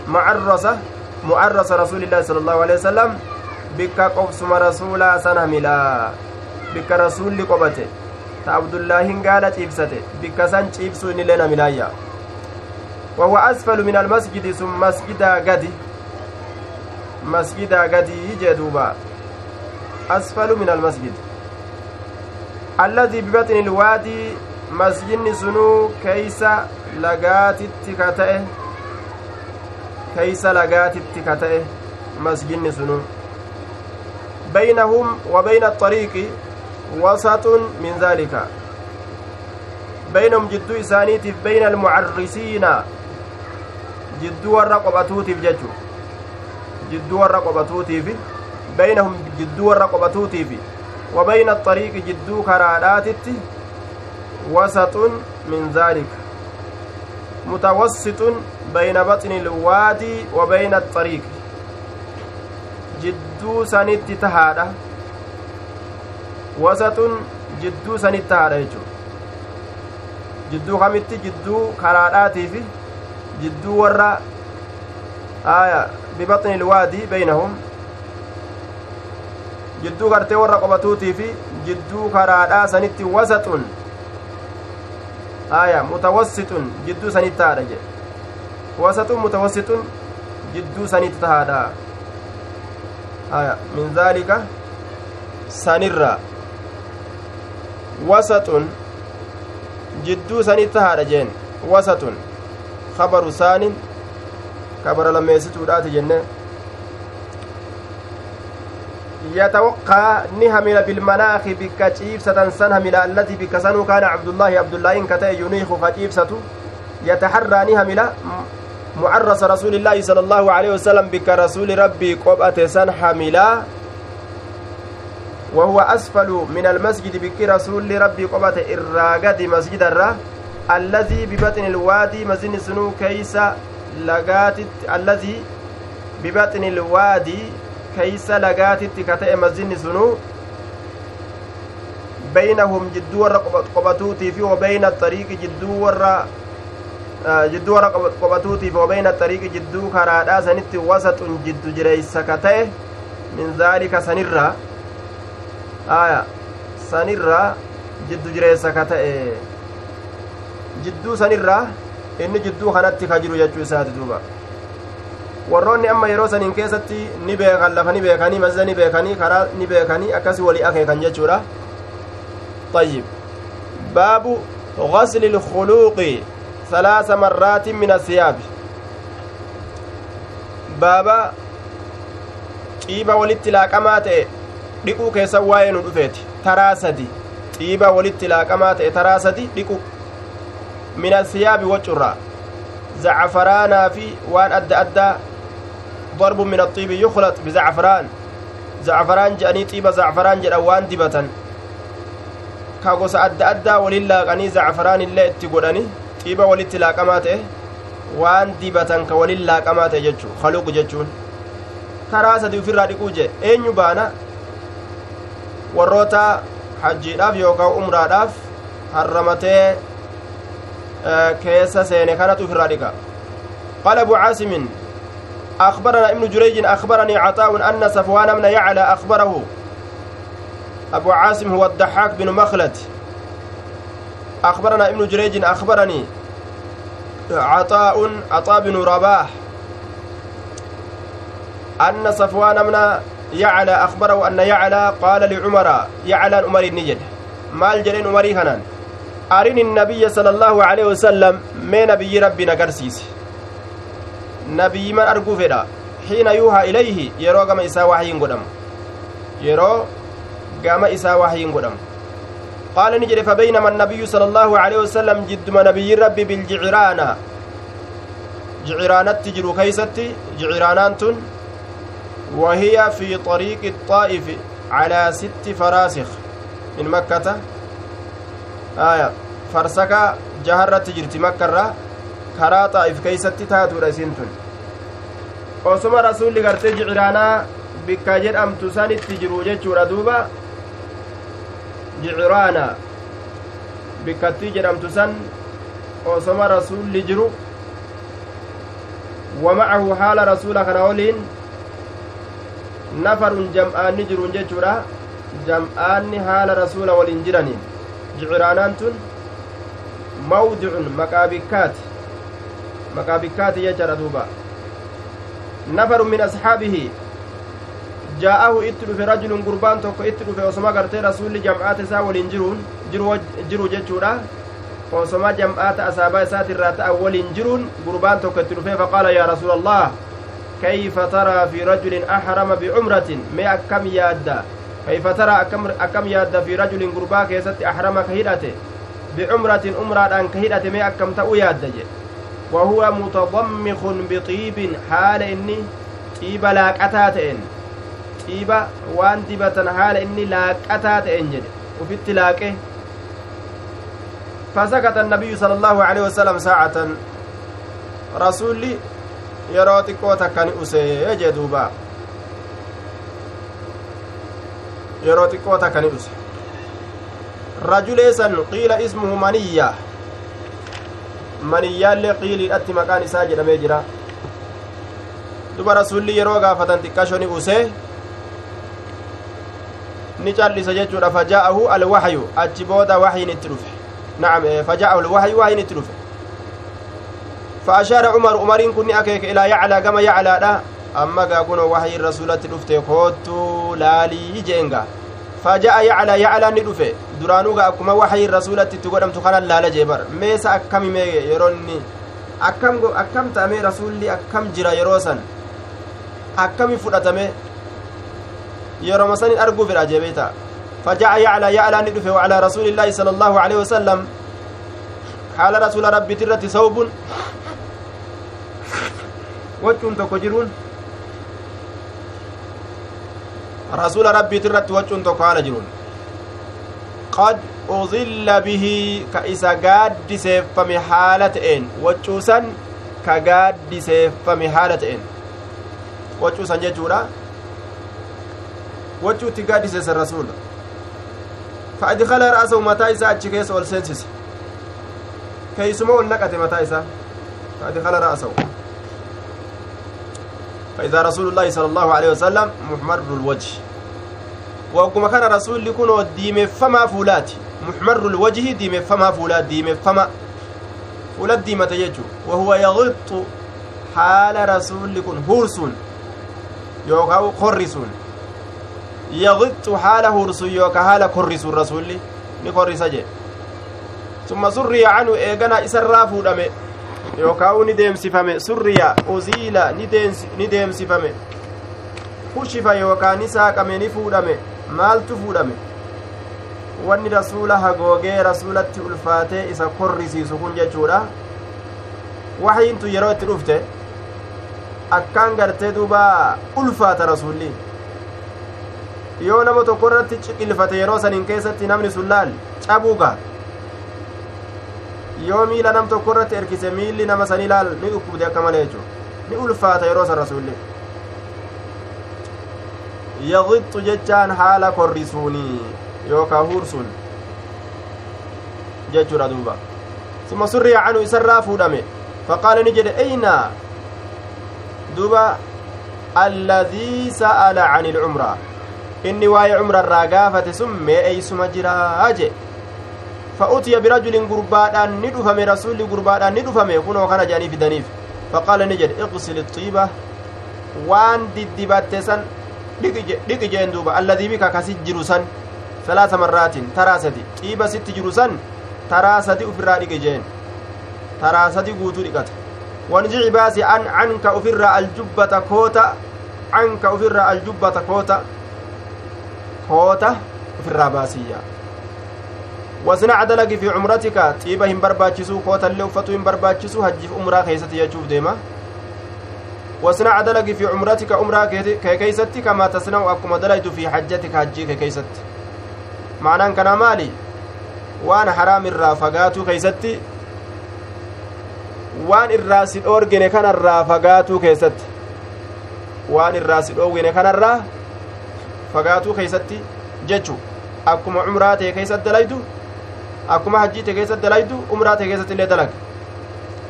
mucarrasa mucarrasa rasuulillaahi sala allahu alehi wasalam bikka qobsuma rasuulaa san hamila bikka rasuulli qobate ta abdullaahiin gaala ciibsate. Bikka san ciibsuu innilleen hamilaayya وهو أسفل من المسجد ثم مسجد غدي مسجد غدي جدوبا أسفل من المسجد الذي ببطن الوادي مسجد سنو كيس لغات التكتئ كيس لغات التكتئ مسجد سنو بينهم وبين الطريق وسط من ذلك بينهم جدو إسانيتف بين المعرسين jidduu warra qophatuutiif jechu jidduu warra qophatuutiifi baynahum jidduu warra qophatuutiifi wa bayna axariiqi jidduu karaadhaatitti wasaxun min dhaalika mutawassixun bayna baxni ilwaadii wa axariiqi jidduu sanitti tahaadha jechuudha jidduu kamitti jidduu karaadhaatii fi jidduu warra aya bibaxni ilwaadii beynahum jidduu gartee warra qobatuutii fi jidduu karaadhaa sanitti wasaxun aya mutawassixun jidduu sanitti tahaadha jedhe wasaxun mutawassixun jidduu sanitti tahaadha aya min dhaalika sanirra wasaxun jidduu sanitti tahaadha jeen. Wasaxun kabaru saanin kabara lammeessituudhaati jenne. يتوقع نهمل بالمناخ بك تشيفسة سن همل التي بك سنو كان عبد الله عبد الله إن كتا ينيخ فتشيفسة يتحرى نهمل معرس رسول الله صلى الله عليه وسلم بك رسول ربي قبأة سن حملا وهو أسفل من المسجد بك رسول ربي قبأة إراغد مسجد الرا الذي ببطن الوادي مزن سنو كيس لغاتت الذي ببطن الوادي lagaatitti ka ta'e masjidni sunuu beynahum jidduu warra qobatuutii fi wabeyna xariiqi jidduu warra fi wabeyna xariiqi jidduu karaadhaa sanitti wasaxun jiddu jireeysa ka ta'e min zaalika sanirraa aya sanirraa jiddu jireessa ka ta'e jidduu sanirraa inni jidduu kanatti ka jiru jechuu isaati duuba warroonni amma yeroo saniin keessatti ni beekan lafa ni beekanii masjida ni beekanii karaa ni beekanii akkasi walii akeekan jechuudha طيب باب غسل الخلوق ثلاث مرات من الثياب بابا laaqamaa ta'e dhiquu keessa waa'ee nu dhufeeti taraa sadi xiiba walitti laaqamaa ta'e taraa sadi dhiqu min asiyaabi waccurraa zacafaraanaa fi waan adda addaa ضرب من الطيب يخلط بزعفران زعفران جاني طيب زعفران جدا وان دبتن كاغوس أدى أدى ولله غني زعفران اللي اتقودني طيب ولتلاقمات waan dibatan ka walin laaqamaa ta'e jechuu kaluuqu jechuun karaa sadii ufirraa dhiquu je eenyu baana warroota hajjiidhaaf yookaan umraadhaaf harramatee keessa seene kanatu ufirraa dhiqa qaala abu caasimin أخبرنا ابن جريج أخبرني عطاء أن صفوان بن يعلى أخبره أبو عاصم هو الضحاك بن مخلد أخبرنا ابن جريج أخبرني عطاء عطاء بن رباح أن صفوان يعلى أخبره أن يعلى قال لعمر يعلى عمر النجد مال جرين عمري هنان أرني النبي صلى الله عليه وسلم من نبي ربنا قرسيسي nabiyyiman arguu fedha xiina yuuhaa ilayhi yeroo gama isaa wahyiin godhamu yeroo gama isaa wahyiin godhamu qaala ni jedhe fabeynama annabiyyu sala allaahu aleyhi wasalam jidduma nabiyyin rabbi biljiciraana jiciraanatti jiru keeysatti jiciraanaan tun وهي في طريق الطائف على ست فراسخ من مكة آية فرسكا جهرت جرت مكة keeysatti taatuudha isiin tun osuma rasuulli gartee jiciraanaa bikka jedhamtu sanitti jiru jechuudha duuba jiciraana bikkattii jedhamtu san osoma rasuulli jiru wamacahu haala rasuula kana woliin nafarun jam'aanni jiruun jechuudha jam'aanni haala rasuula waliin jiraniin jiciraanaan tun mawdicun maqaa bikkaati maqaa bikkaati jechaadha duuba nafaru min asxaabihi jaa'ahu itti dhufe rajulun gurbaan tokko itti dhufe osoma gartee rasuulli jam'aata isaa waliin jiruun jiru jechuudha osoma jam'aata asaabaa isaati ta'an waliin jiruun gurbaan tokko itti dhufe faqaala yaa rasuula taraa fi rajulin ahrama bicumratin mee akkam yaadda kayfa taraa akkam yaadda fi rajulin gurbaa keessatti ahrama ka hidhate bicumratin umraadhaan ka hidhate mee akkam ta'u yaadda jedhe وهو متضمخ بطيب حال إني طيب لاقتا تئن طيب وان دبة حال إني لاقتا تئن جد وفي التلاقه فسكت النبي صلى الله عليه وسلم ساعة رسولي yeroo xiqqoo takkan usee jee duuba yeroo xiqqoo takka ni dhuse rajuleesan qiila ismuhu maniyya maniyyaallee qiiliidhatti maqaan isaa jedhamee jira duba rasulli yeroo gaafatan xiqqasho ni use ni callisa jechuudha fajaa'ahu alwahyu achi booda wahyin itti dhufe nacam fajaa'ahu alwahyu wahyin itti dhufe فأشار عمر عمرين كني أكيك إلى يعلى كما يعلى دا أما قاقون وحي الرسولة دفته كوتو لالي جينغا. فجاء يعلى يعلى ندفه. درانو أكما وحي الرسولة تقدم تخانا لالا جيبر ميسا أكم مي يروني. أكم أكم تأمي رسولي أكم جرا يروسا أكم فلتمي yeroo masanin arguu fedha jebeeta فجاء يعلى يعلى ندفه وعلى رسول الله صلى الله عليه وسلم. حال رسول ربي ترة ثوب. وجهن tokko jiruun rasuula rabbiit irratti waccuun tokko haala jiruun qad uzilla bihi ka isa gaaddiseeffame haala ta'een waccuusan ka gaaddiseeffame haala ta'een waccuusan jechuudha wachuutti gaaddiseessa rasuula fa adkala ra'asahu mataa isaa achi keessa ol seensise keeysuma ol naqate mataa isaa fa adkala ra'asahu فإذا رسول الله صلى الله عليه وسلم محمر الوجه. وكما كان رسول لكون ديم فما فولات. محمر الوجه ديم فما فولات ديم فما فولات ديم تيجو وهو يغط حال رسول لكون هورسون. يوكاو خرسون. yaqixxu haala hursun yooka haala korrisun rasulli ni korrisa jee summa surriya canu eegana isarraa fuudhame yookaa u ni deemsifame surriya uziila ni deemsifame. Kushifa yookaa ni saaqame ni fuudhame. Maaltu fuudhame? Wanni rasuula hagoogee rasuulatti ulfaatee isa korrisiisu kun jechuudha. Waxyiintu yeroo itti dhufte akkaan gartee duuba ulfaata rasuulli. Yoo nama tokko irratti ciqilfate yeroo saniin keessatti namni sun laal cabuuga yoo miila nam tokko irratti erkise miilli nama sanii laal ni dhukkubde akka malee jechuu ni ulfaata yeroo san rasulli yaqixxu jechaan haala korrisuuni yookaa huursuun jechuudha duuba suma surriya canu isarraa fuudhame faqaala ni jedhe eyna duuba alladii sa'ala cani ilcumraa inni waa'ee cumrarraa gaafate sun mee eeysuma jiraa je birajulin gurbaadhaan ni dhufame rasulli gurbaadhaan ni dhufame kunoo kana jedhanii fidaniif faqaala ni jedhe iqsil xiiba waan diddibatte san dhiqi jeen duuba alladii bika kasit jiru san salaasa marraatin taraa sadi xiiba sitti jiru san taraa sadi ufirraa dhiqi jeen taraa sadi guutuu dhiqata wanzici baasi an canka ufirraa aljubbata koota canka ufirraa aljubbata koota koota ofirraa baasiyya wasnac dalagi fi cumratika xiiba hin barbaachisuu kootallee uffatuu hin barbaachisuu hajjiif umraa keeysatti jechuuf deema wasnac dalagi fi cumratika umraa kee keeysatti kamaa tasna'u akkuma dalaytu fi hajjatika hajjii kee keeysatti maanaan kanaa maali waan haraam irraa fagaatuu keeysatti waan irraa si dhoorgine kanarraa fagaatuu keessatti waan irraa si dhoowwine kanarraa fagaatuu keeysatti jechu akkuma umraa ta'e keessatti dalaydu akkuma hajjii ta'e keessatti dalaydu umraa ta'e keessatti illee dalag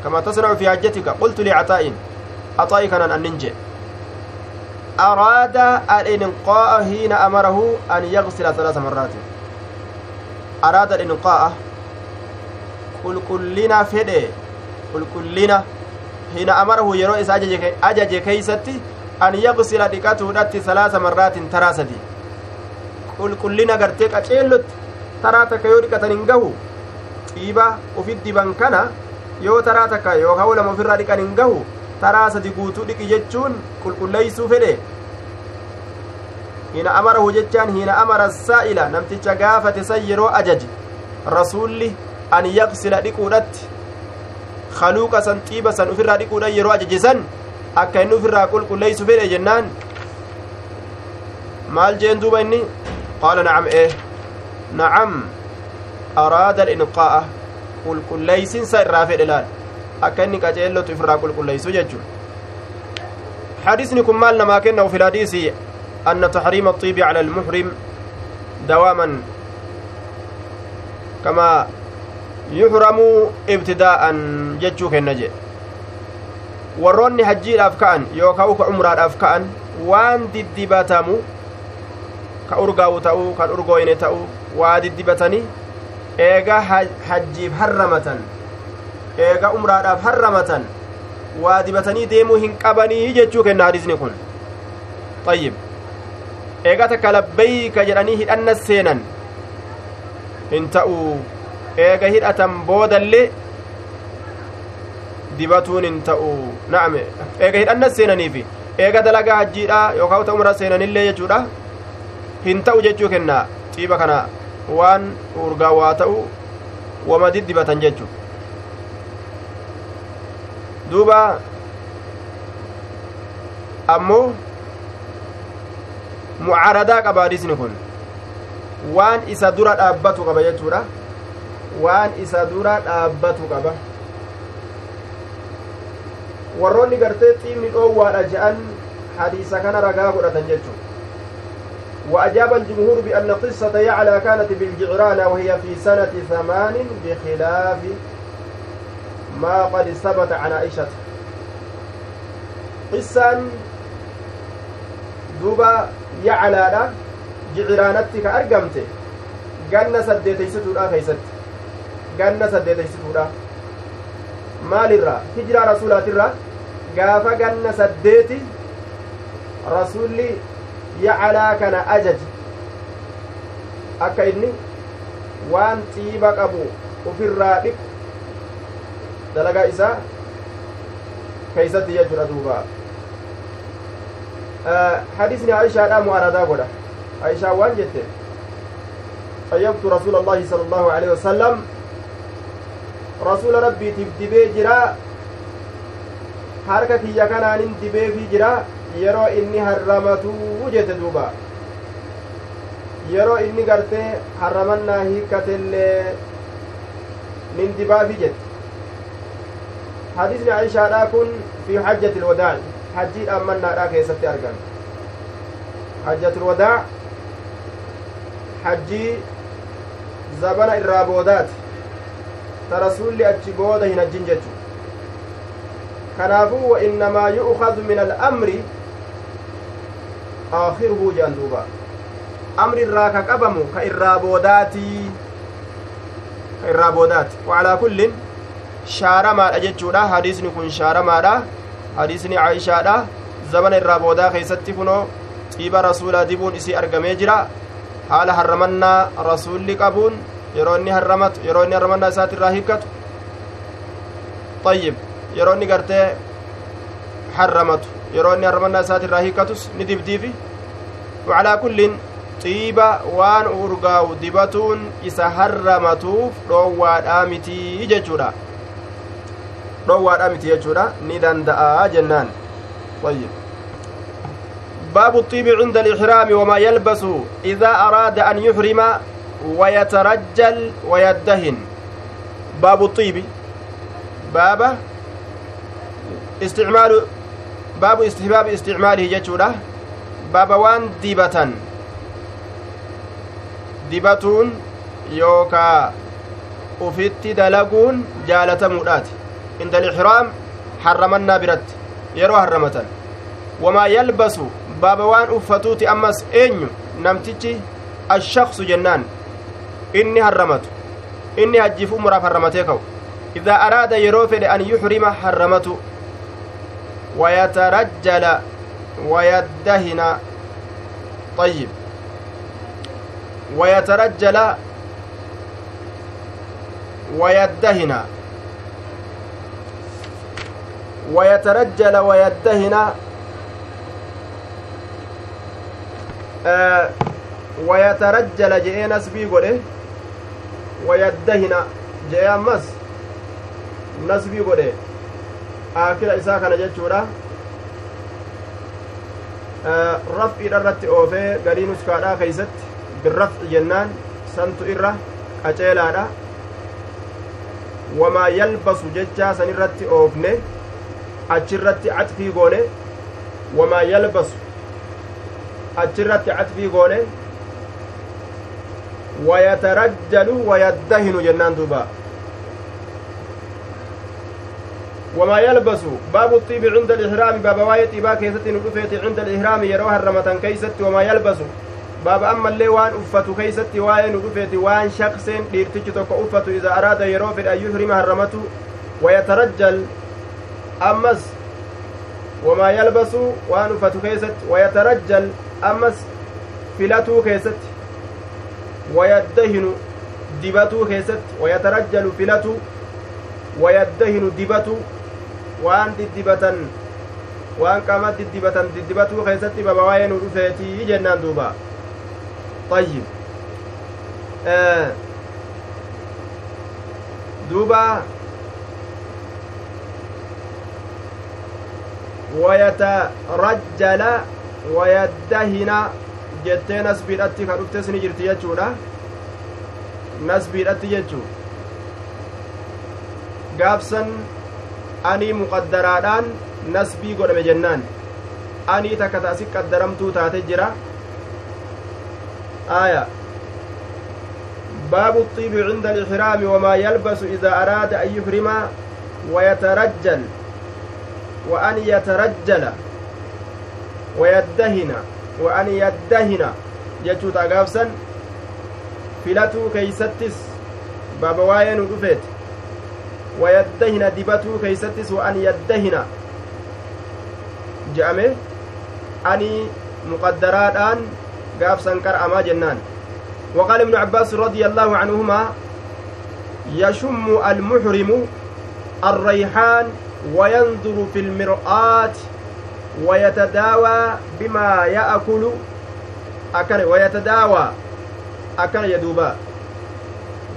kama tasnacu fi hajjatika qultu licaxaa'in axaa'i kanan annin الإنقاء حين أمره أن يغسل ثلاث مرات أراد الإنقاء قل كلنا فدي قل كلنا حين أمره يرو إس أجج كيستي an yaqsila dhiqatuudhatti salaasa marraatin taraa sadi qulqullina gartee qaceellotti taraa takka yoo dhiqatan hin gahu xiiba ufit diban kana yoo taraa takka yookaa lama ofirraa dhiqan hin gahu taraa sadi guutuu dhiqi jechuun qulqulleeysuu fedhe hina amarahu jechaan hina amara saa'ila namticha gaafate san yeroo ajaje rasuulli an yaqsila dhiquudhatti kaluuqa san xiiba san ufirraa dhiquudhan yeroo ajaje san akka inni ufirraa qulqulleeysu fedhe jennaan maal jeen duuba inni qaala nacam ee nacam araada alinqaa'a qulqulleeysinsa irraa fedhe laal akka inni qaceellotu ifirraa qulqulleeysu jechu حديثني كن مال ما كنا في الحديث أن تحريم الطيب على المحرم kamaa yuhramuu ibtidaa'an jechuu kenna jee warroonni hajjiidhaaf ka'an yookaa uka umraadhaaf ka'an waan diddibatamu ka urgaa'u ta'uu kan urgooyne ta'uu waa diddibatanii eega hajjiif harramatan eega umraadhaaf harramatan waa dibatanii deemuu hin qabanii jechuu kenna hadisni kun ayyib eega takka labbayka jedhanii hidhanna seenan hin ta'u eega hidhatan boodallee dibatuun hin ta'u na'ame eega hidhanna seenaniifi eega dalagaa hajjiidha yookaan umra seenanillee jechuudha hin ta'u jechuu kenna xiiba kana waan urgaa waa ta'u wama diddibatan jechu duuba ammoo mucaaradaa qaba hadisni kun waan isa dura dhaabbatu qaba jechuudha waan isa dura dhaabbatu qaba warroonni gartee xiibni dhoowwaadha je'an hadiisa kana ragaa godhatan jechuudha وأجاب الجمهور بأن قصة يعلى كانت بالجعرانة وهي في سنة ثمان بخلاف ما قد ثبت عن عائشة. قصة دوبا يعلى جعرانتك أرقمته قال سديت ستورا خيست. قال سديت ستورا ما الرا هجرة رسولات الرا. قاف قال سديت رسولي yacalaa kana ajaji akka inni waan xiiba qabu ufirraa dhiqu dalagaa isaa keeysatti jechuudha duuba hadisni aishaadha mu'aradaa godha aishaa waan jette طيبت رسول الله صلى الله عليه وسلم رسول ربي تبدبي جرا kiyya kanaanin dibeefii jira yeroo inni harramatuu jette duuba yeroo inni gartee harramannaa hiikkatellee nin dibaafi jette hadisni aishaadhaa kun fi hajjati ilwadaa'i hajjii dhaammannaadhaa keessatti argame hajjati ilwadaa hajjii zabana irraa boodaati ta rasulli achi booda hin hajjin jechu kanaafuu wa innamaa yu'khadu min al'amri qabamu ka irraa boodaatii ka irraa boodaati wacalaa kullin shaaramaadha jechuudha hadiisni kun shaaramaadha hadiisni caayishaadha zabana irraa boodaa keeysatti kunoo xiiba rasuulaa dibuun isii argamee jira haala harramannaa rasuulli qabuun yeroo inni harramatu yeroo inni harramannaa isaati irraa hiikkatu ayyib yeroo inni gartee harramatu yeroo inni harramannaa isaati irraa hiikkatus ni dibdiifi wacalaa kullin xiiba waan urgaa'u dibatuun isa harramatuuf dhoowwaadhaa mitii jechuudha dhoowwaadhaa miti jechuudha ni danda'a jennaan ayyib باب الطيب عند الإحرام وما يلبس إذا أراد أن يحرم ويترجل ويدهن باب الطيب باب استعمال باب استحباب استعماله جتشورة باب وان ديبة ديبتون يوكا ufitti dalaguun jaalatamuudhaati inda alixraam harramannaa biratti yeroo harramatan wamaa yalbasu baaba waan uffatuuti ammas eenyu namtichi ashaksu jennaan inni harramatu inni hajjiif umraaf harramatee ka'u idaa araada yeroo fedhe an yuxrima harramatu wayatarajjala wayaddahina طيب. ويترجل ويدهن. ويترجل ويدهن. آه ويترجل جئ نسبي قوله ويدهن جئ أمس. نسبي قوله إساء كان جتشورا آه رفع الرت أوفي قرين اسكادا كيست بالرفع جنان سنت إره قچيلادا wamaa yalbasu jechaa san irratti oofne achirratti catfii goone wamaa yalbasu achirratti catfii goone ويترجل ويدهن جنان دوبا وما يلبس باب الطيب عند الإحرام باب واية طيبا كيست ندفت عند الإحرام يروها الرمتان كيست وما يلبس باب أما اللي وان أفت كيست واية ندفت وان شخص ديرتج توك أفت إذا أراد يروف أن يحرم الرمته ويترجل أمس. وما يلبس وان أفت كيست ويترجل أمس filatuu keessatti wayaddahinu dibatuu keessatti wayatarajjalu filatu wayaddahinu dibatu waan diddibatan waan qaama diddibatan diddibatuu keessatti baba waa'ee nu dhufeetii jennaan duuba طيب آه دوبا ويترجل ويدهن jettee nasbiidhatti ka dhuftes ni jirti jechuudha nasbiidhatti jechuu gaabsan anii muqaddaraadhaan nasbii godhame jennaan anii takka taasi qaddaramtuu taate jira آية باب الطيب عند الإحرام وما يلبس إذا أراد أن يحرم ويترجل وأن يترجل ويدهن وأن يدهن جتشوت أقافسا filatuu keeysattis baaba waa'ee nu dhufeeti wayaddahina dibatuu keeysattis wa an yaddahina je'ame ani muqaddaraadhaan gaafsan qar'amaa jennaan وقال ابن عباس رضي الله عنهما يشم المحرم الريحان وينظر في المرآة ويتداوى بما يأكل. أكن ويتداوى. أكن يدوبا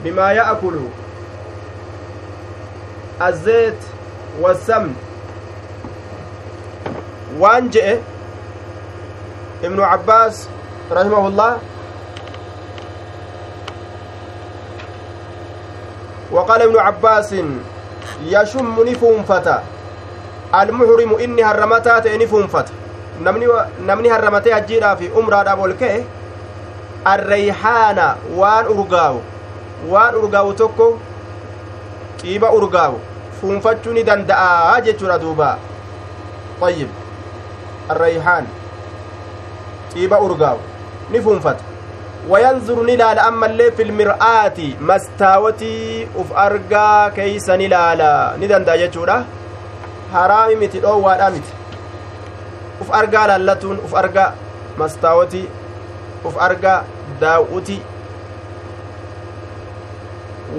بما يأكل. الزيت والسمن وان جئ ابن عباس رحمه الله وقال ابن عباس يشم inni harramataa ta'e ni fuunfata namni harramatee hajjiidhaa fi umraadhaaf ol ka'e arrayhaana waan urgaawu waan urgaawu tokko xiiba urgaawu fuunfachuu ni danda'a jechuudha duuba ayyib arrayhaan xiiba urgaawu ni fuunfata wayanzuru ni laala ammallee filmir'aati mastaawatii uf argaa keeysa ni laala ni danda'a jechuudha haraami miti dhoowwaadha miti uf argaa laallatuun uf argaa mastaawotii uf argaa daaw'uti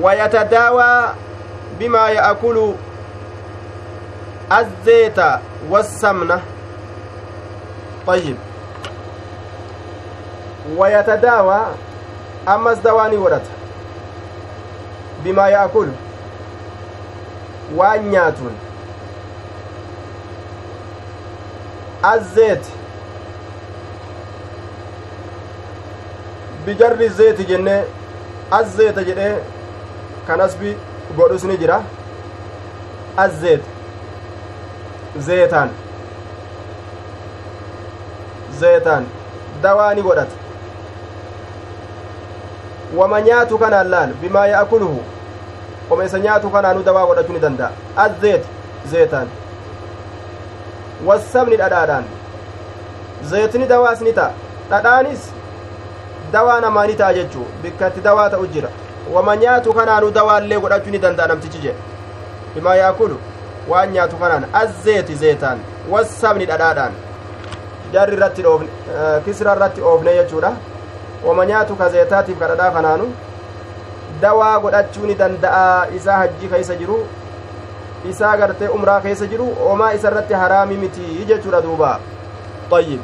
ويتداوى بما يأكل الزيت والسمنة طيب. ويتداوى أما الزواني ورد. بما يأكل وأن ياتون bijarri zeeti jenne azzeeta jedhee kanas bi godhus ni jira azzeet zeetaan zeetaan dawaa ni godhata wama nyaatu kanaan laal bimaa yaakuluhu qomesa nyaatu kanaanu dawaa godhachuu ni danda'a azzeet zeetaan wassabni dhadhaadhaan zeetni dawaas ni ta'a dhadhaanis dawaa namaa ni ta'a jechuu bikkatti dawaa ta'u jira wama nyaatu kanaanu dawaallee godhachuu ni danda'a namtichi jedhe bimaa yaakulu waan nyaatu kanaan azzeeti zeetaan wassabni dhadhaadhaan jarri irratti kisra irratti oofne jechuudha wama nyaatu ka zeetaatiif ka dhadhaa kanaanu dawaa godhachuu ni danda'a isaa hajji keeysa jiru isaa gartee umraa keessa jiru omaa isa irratti haraami miti jechuudha duuba طيب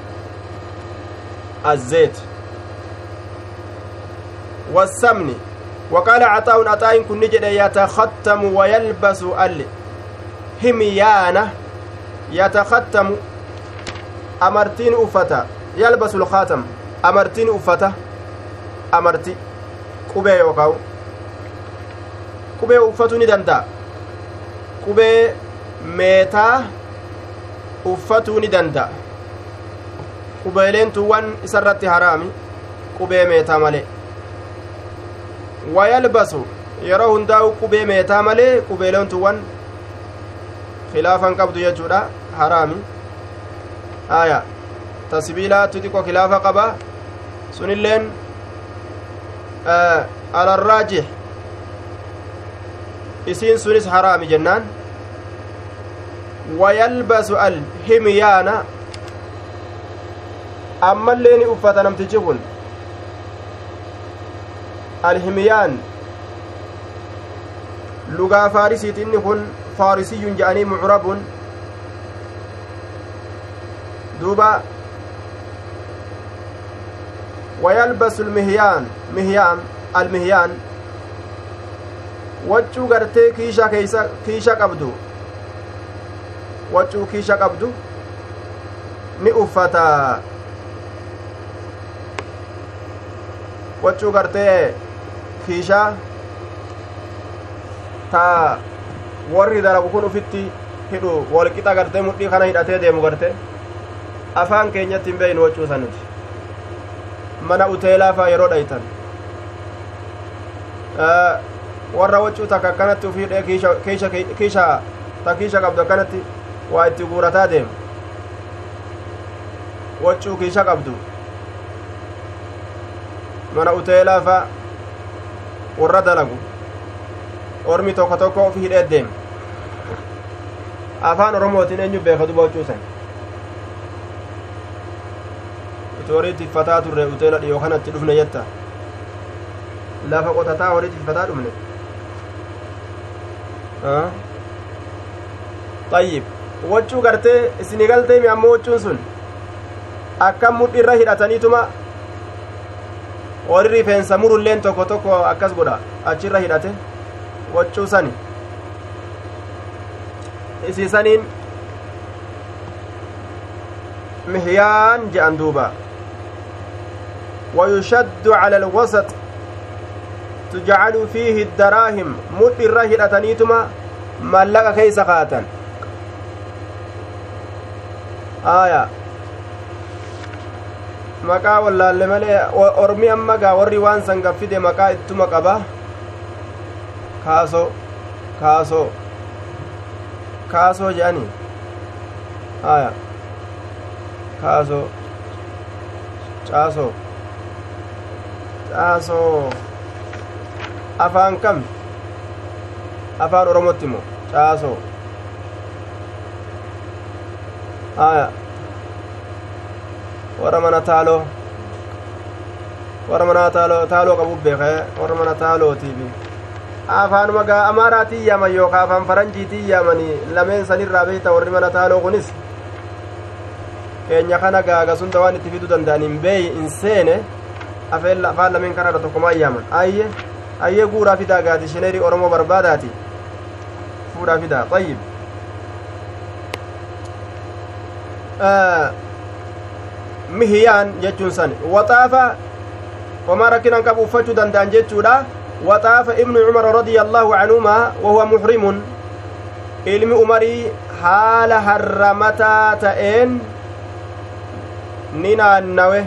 الزيت والسمن وقال عطاء عطاء كن نجد يتختم ويلبس الهميانة يتختم. أمرتين أفتا. يلبس الخاتم. أمرتين أفتا. أمرتي. قبي يوكاو. قبي أفتني دندا qubee meetaa uffatuu ni danda'a qubeeleen tuwwan isarratti haraami qubee meetaa malee wayalbasu yeroo hundaa'u qubee meetaa malee qubeelontuwwan khilaafan qabdu jechuudha haraami aya ta sibiilaatti xiqqo khilaafa qaba sunilleen alarraajih isiin sunis haraami jennaan wayalbasu alhimyaana ammallee ni uffata namtichi kun alhimyaan lugaa faarisiiti inni kun faarisiyyun je'anii mucrabun duuba wayalbasu lmihyaan mihyaan almihyaan waccuu gartee kiisha keeysa kiisha qabdu waccuu kiisha qabdu ni uffata waccuu gartee kiishaa ta warri dalagu kun ufitti hidhu wolqixa gartee mudhii kana hidhatee deemu garte afaan keenyatti hin beeynu wacuusa nuti mana uteelaa faa yeroo dhaytan warra wacuu takka akkanatti uf hidhee kiisha ta kiisha qabdu akkanatti waa itti guurataa deemu wacuu kiisha qabdu mana uteelaa faa warra dalagu ormi tokko tokko of hidhee deema afaan oromootiin eenyu beeka duba huccuusan uti horii tiffataa turre uteela dhiyoo kanatti dhufne jetta lafa qotataa horii tiffataa dhufne xayyib waccuu gartee isini galteemi ammoo waccuun sun akkam mudhi irra hidhataniituma horii rifeensa murulleen tokko tokko akkas godha achirra hidhate waccuu sani isiisaniin mihyaan je'an duuba ويشد على الوسط تجعل فيه الدراهم مد الرهد أتنيتما ملك كيس خاتا آية maqaa wallaalle malee ormi amma gaa warri waan san gaffide maqaa ittuma qaba kaasoo kaasoo kaasoo jedhani haya kaasoo caasoo caasoo afaan kam afaan oromotti immoo caasoo haya warra mana taaloo warra mana taaloo taaloo qabuuf beekee warra mana taalootiifi afaanuma gaa amaaraatiin yaaman yookaan afaan faranjiitiin yaamanii lameen sanirraa beekta warri mana taaloo kunis keenya kana gaaga sunda waan itti fiduu danda'an hin beeyi hin seene afaan lameen kanaadha tokkomaan yaaman ayye ayyee guuraa fidaa gaati shineerii oromoo barbaadaati fuudhaa fidaa xayyib mihiyaan jechuun san. Waxaafa homaa rakkinan qabu uffachuu danda'an jechuudha. ابن عمر رضي الله عنهما وهو محرم ilmi umarii haala harramataa ta'een ni naannawe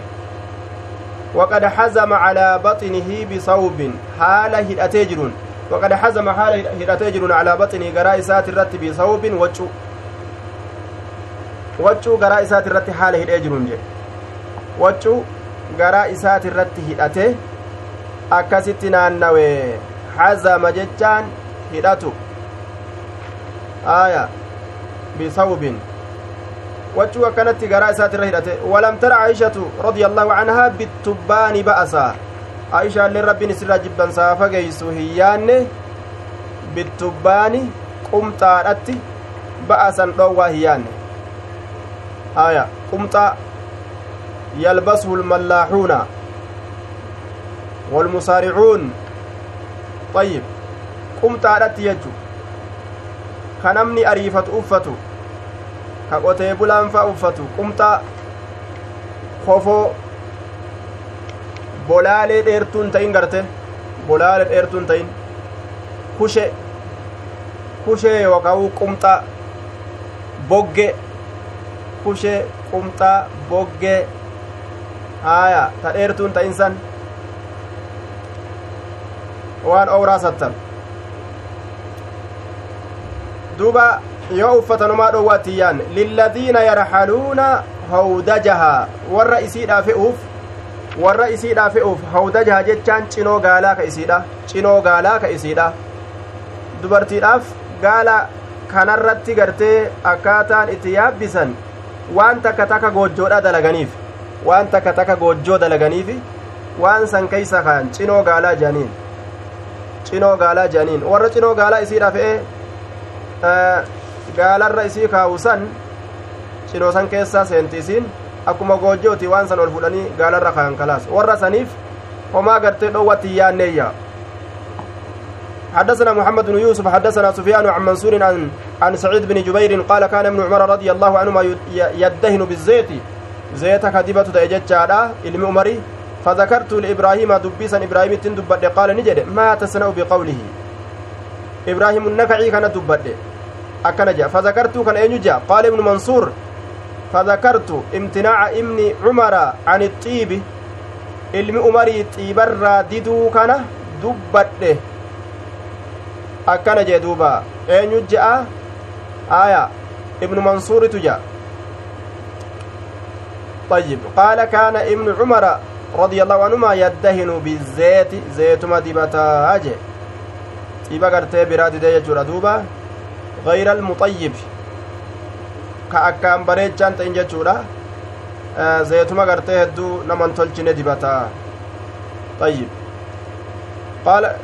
وقد حزم على بطنه بصوب حال هدأتي جرون وقد حزم حال هدأتي جرون على بطنه قراء سات الرت بصوب وجو وجو قراء سات الرت حال هدأ وجو قراء سات الرت هدأتي akkasitti naannawe hazama jechaan hidhatu aya bisawbin wachuu akkanatti garaa isaatirra hidhate walam tara aishatu radia allaahu canhaa bittubbaani ba'asaa aishaallee rabbiin isirraa jibbansaa fageeysu hin yaanne bittubbaani qumxaadhatti ba'asan dhoowwaa hin yaanne aya qumxaa yalbasuhu lmallaaxuuna والمسارعون طيب قمت عدت يجو كنمني أريفة أفتو كقوتي بلان فأفتو قمت خفو bolaalee dheertuun ta'in garte bolaalee dheertuun ta'in kushe kushee yookaan qumxaa bogge kushee qumxaa bogge haaya ta dheertuun ta'in san waan owraa sattan duuba yoo uffatanumaa dhoowwaatiyyaan lilladiina yarxaluuna hawdajahaa warra isiidhaa fe'uuf warra isiidhaa fe'uuf hawdajaha jechaan cinoo gaalaa ka isiidha cinoo gaalaa ka isiidha dubartiidhaaf gaala kanarratti gartee akkaataan itti yaabbisan waan takka takka goojjoodha dalaganiif waan takka takka goojjoo dalaganiif waan san keeysa kaan cinoo gaalaa jedhaniin cinoo gaalaa jedhaniin warra cinoo gaalaa isiidha fe'e gaalarra isii kaawusan cinoo san keessaa seenti isiin akkuma goojjooti waan san ol fudhanii gaalarra kaan kalaas warra saniif homaa gartee dhoowwatti yaanneeyya حدثنا محمد بن يوسف حدثنا سفيان عن منصور عن عن سعيد بن جبير قال كان ابن عمر رضي الله عنهما يدهن بالزيت زيت كدبة تأججادا علم عمري فذكرت لإبراهيم دبيسا إبراهيم تندبت قال نجد ما تصنع بقوله إبراهيم النكعي كان دبت akkana jedha fazakartuu kana eenyu jedha qaala ibnu mansuur fazakartu imtinaaca ibni cumara an xiibi ilmi umarii xiibarraa diduu kana dubbadhe akkana jee duuba eenyu je'a aya ibnu mansuuritu jedha طيب. قال كان ابن عمر رضي الله عنهما يدهن بالزيت زيت ما دبتا أجي طيبا قرتي براد دي دوبا. غير المطيب. كأكام بريجان تين جتشورا زيتuma gartee hedduu naman tolchine dibataa طيب. قال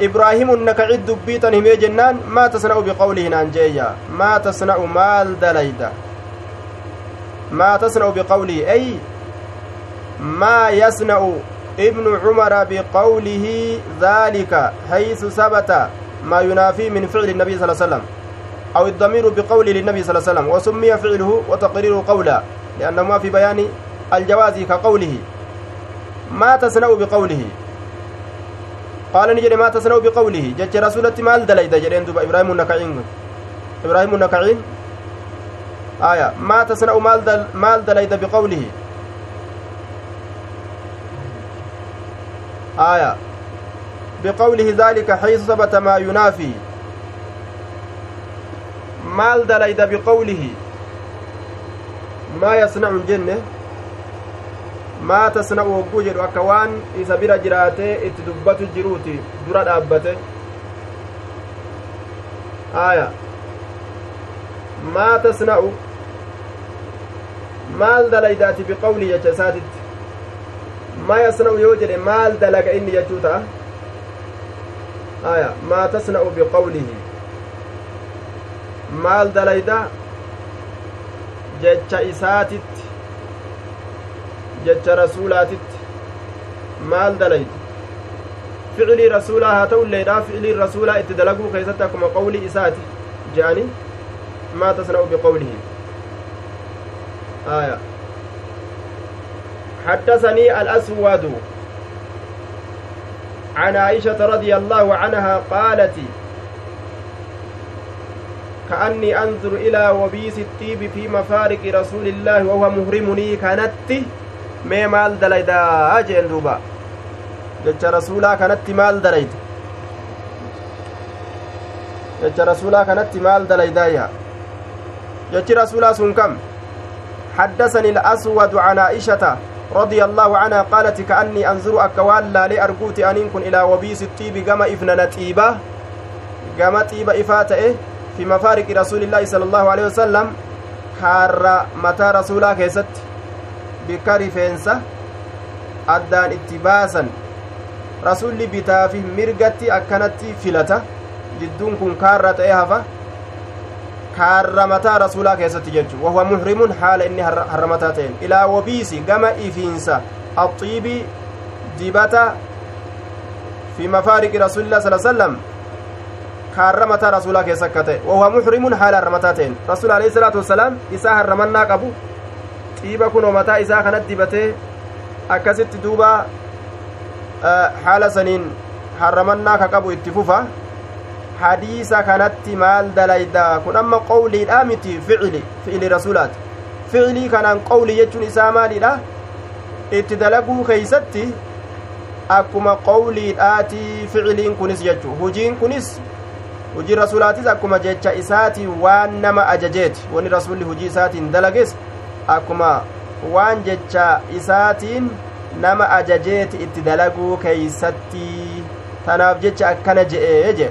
إبراهيم النكعي دبيتا همي جنان ما تصنع بقوله نانجيا. ما تصنع مال دليدا. ما تصنع بقوله أي ما يصنع ابن عمر بقوله ذلك حيث ثبت ما ينافي من فعل النبي صلى الله عليه وسلم أو الضمير بقول للنبي صلى الله عليه وسلم وسمي فعله وتقريره قولا لأنهما في بيان الجواز كقوله ما تصنع بقوله قال نجري ما تصنع بقوله جج رسولة مال دليد جرين دوبا إبراهيم النكعين إبراهيم النكعين آية ما تصنع مال دل مال دليد بقوله آية بقوله ذلك حيث ثبت ما ينافي dalayda biqawlihi maa yasnacu hin jenne maa tasna'u hogguu jedhu akka waan isa bira jiraatee itti dubbatu jiruuti dura dhaabbate maal dalaydaati biqawlii jecha isaatitti maa yasna'u yoo jedhe maal dalaga inni jechuu ta'a aya maa tasna'u biqawlihi maal dalayda jecha isaatitti jecha rasuulaatitti maal dalayda ficilii rasuulaa haa ta'ulleedha ficiliin rasuulaa itti dalaguu keessatti akkuma qawlii isaati je'ani maa tasna'u biqawlihi aya حدثني الأسود عن عائشة رضي الله عنها قالت كأني أنظر إلى وبيس الطيب في مفارق رسول الله وهو مهرمني كانت mee maal dalaydaa jeen duuba jecha rasuulaa kanatti maal dalayda jecha rasuulaa kanatti maal dalaydaaya jechi rasuulaa sun kam حدثني الأسود عن عائشة رضي الله عنها قالت كأني أنظر أكوان لا لأرجوت أن يكون إلى وبيس الطيب كما إفننا طيبة كما طيبة إفاتة في مفارق رسول الله صلى الله عليه وسلم. kaarra mataa rasuulaa keessatti bikka rifeensa addaan itti baasan rasulli bitaa fi mirgatti akkanatti filata jidduun kun wahuwa muhrimun haala inni harramataa ta'en ilaa wabiisi gama ifiinsa axiibii dibata fi mafaariqi rasuulillah sala sallam kaarra mataa rasuulaa keessa akka ta'e wahuwa muxrimun haala harramataa ta'en rasuul alayhi salaatu wassalaam isaa harramannaa qabu xiiba kunoo mataa isaa kanat dibatee akkasitti duuba haala saniin harramannaa ka qabu itti fufa hadiisa kanatti maal dalayda kun amma qowliidha miti ficili fi'ili rasuulaati ficilii kanaan qowli jechuun isaa maalidha itti dalaguu keeysatti akkuma qawliidhaati ficiliin kunis jechu hujiin kunis hujii rasulaatis akkuma jecha isaatiin waan nama ajajeeti wani rasulli hujii isaatiin dalages akkuma waan jecha isaatiin nama ajajeeti itti dalaguu keeysatti tanaaf jecha akkana je'ee je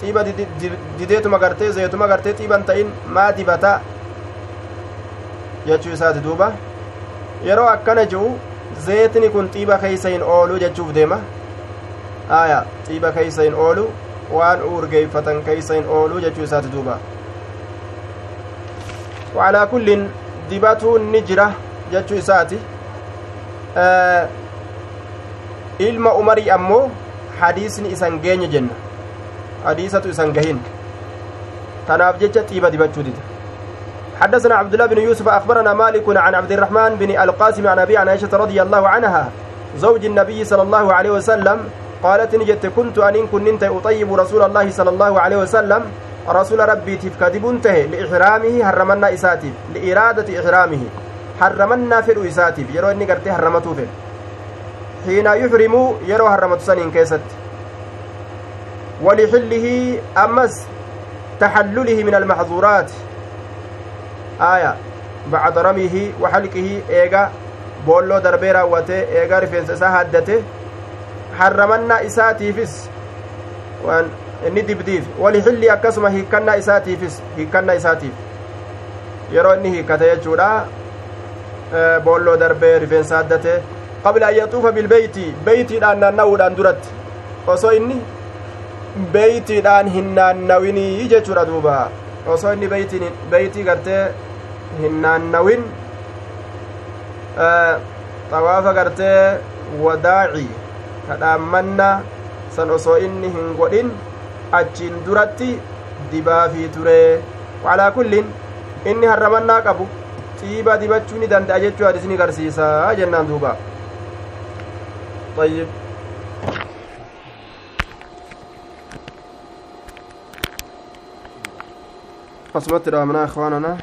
xiiba dideetuma gartee zeetuma gartee xiiban ta'in maa dibata jechuu isaati duuba. Yeroo akkana ji'u zeetni kun xiiba keeysa hin oolu jechuuf deema. Aya xiiba keeysa hin oolu waan urgeeyfatan keeysa hin oolu jechuu isaati duuba. Wacalaa kullin dibatuun ni jira jechuu isaati. Ilma umarii ammoo hadiisni isan geenye jenna hadiisatu isan gahin tanaaf jecha xiiba dibachuu حدثنا عبد الله بن يوسف أخبرنا مالك عن عبد الرحمن بن القاسم عن أبي عن عائشة رضي الله عنها زوج النبي صلى الله عليه وسلم قالت نجت كنت أن كنت أطيب رسول الله صلى الله عليه وسلم رسول ربي تفكذب انتهي لإحرامه حرمنا إساتف لإرادة إحرامه حرمنا في إساتف يرو إني قرتي حرمته حين يحرم يرو حرمت سنين كيست. ولحله أمس تحلله من المحظورات آية بعد رميه وحلقه boolloo darbee raawwatee eegaa rifeensa isaa haddate harramannaa isaatiifis waan inni dibdiif wali xilli akkasuma hiikkannaa isaatiifis hiikkannaa isaatiif yeroo inni hiikkate jechuudha boolloo darbee rifeensa haddate qabla an yaxuufa bilbeeyti beeytiidhaan naanna'uudhaan duratti osoo inni beeytiidhaan hin naannawinii jechuudha duuba osoo inni beeytii gartee hin naannawin xawaafa gartee wadaaci kadhaammanna san osoo inni hin godhin achiin duratti dibaafii ture calaa kullin inni harramannaa qabu xiiba dibachuu ni danda'a jechuu hadisni garsiisa jennaan duuba طيب أصبت الأمنا إخواننا.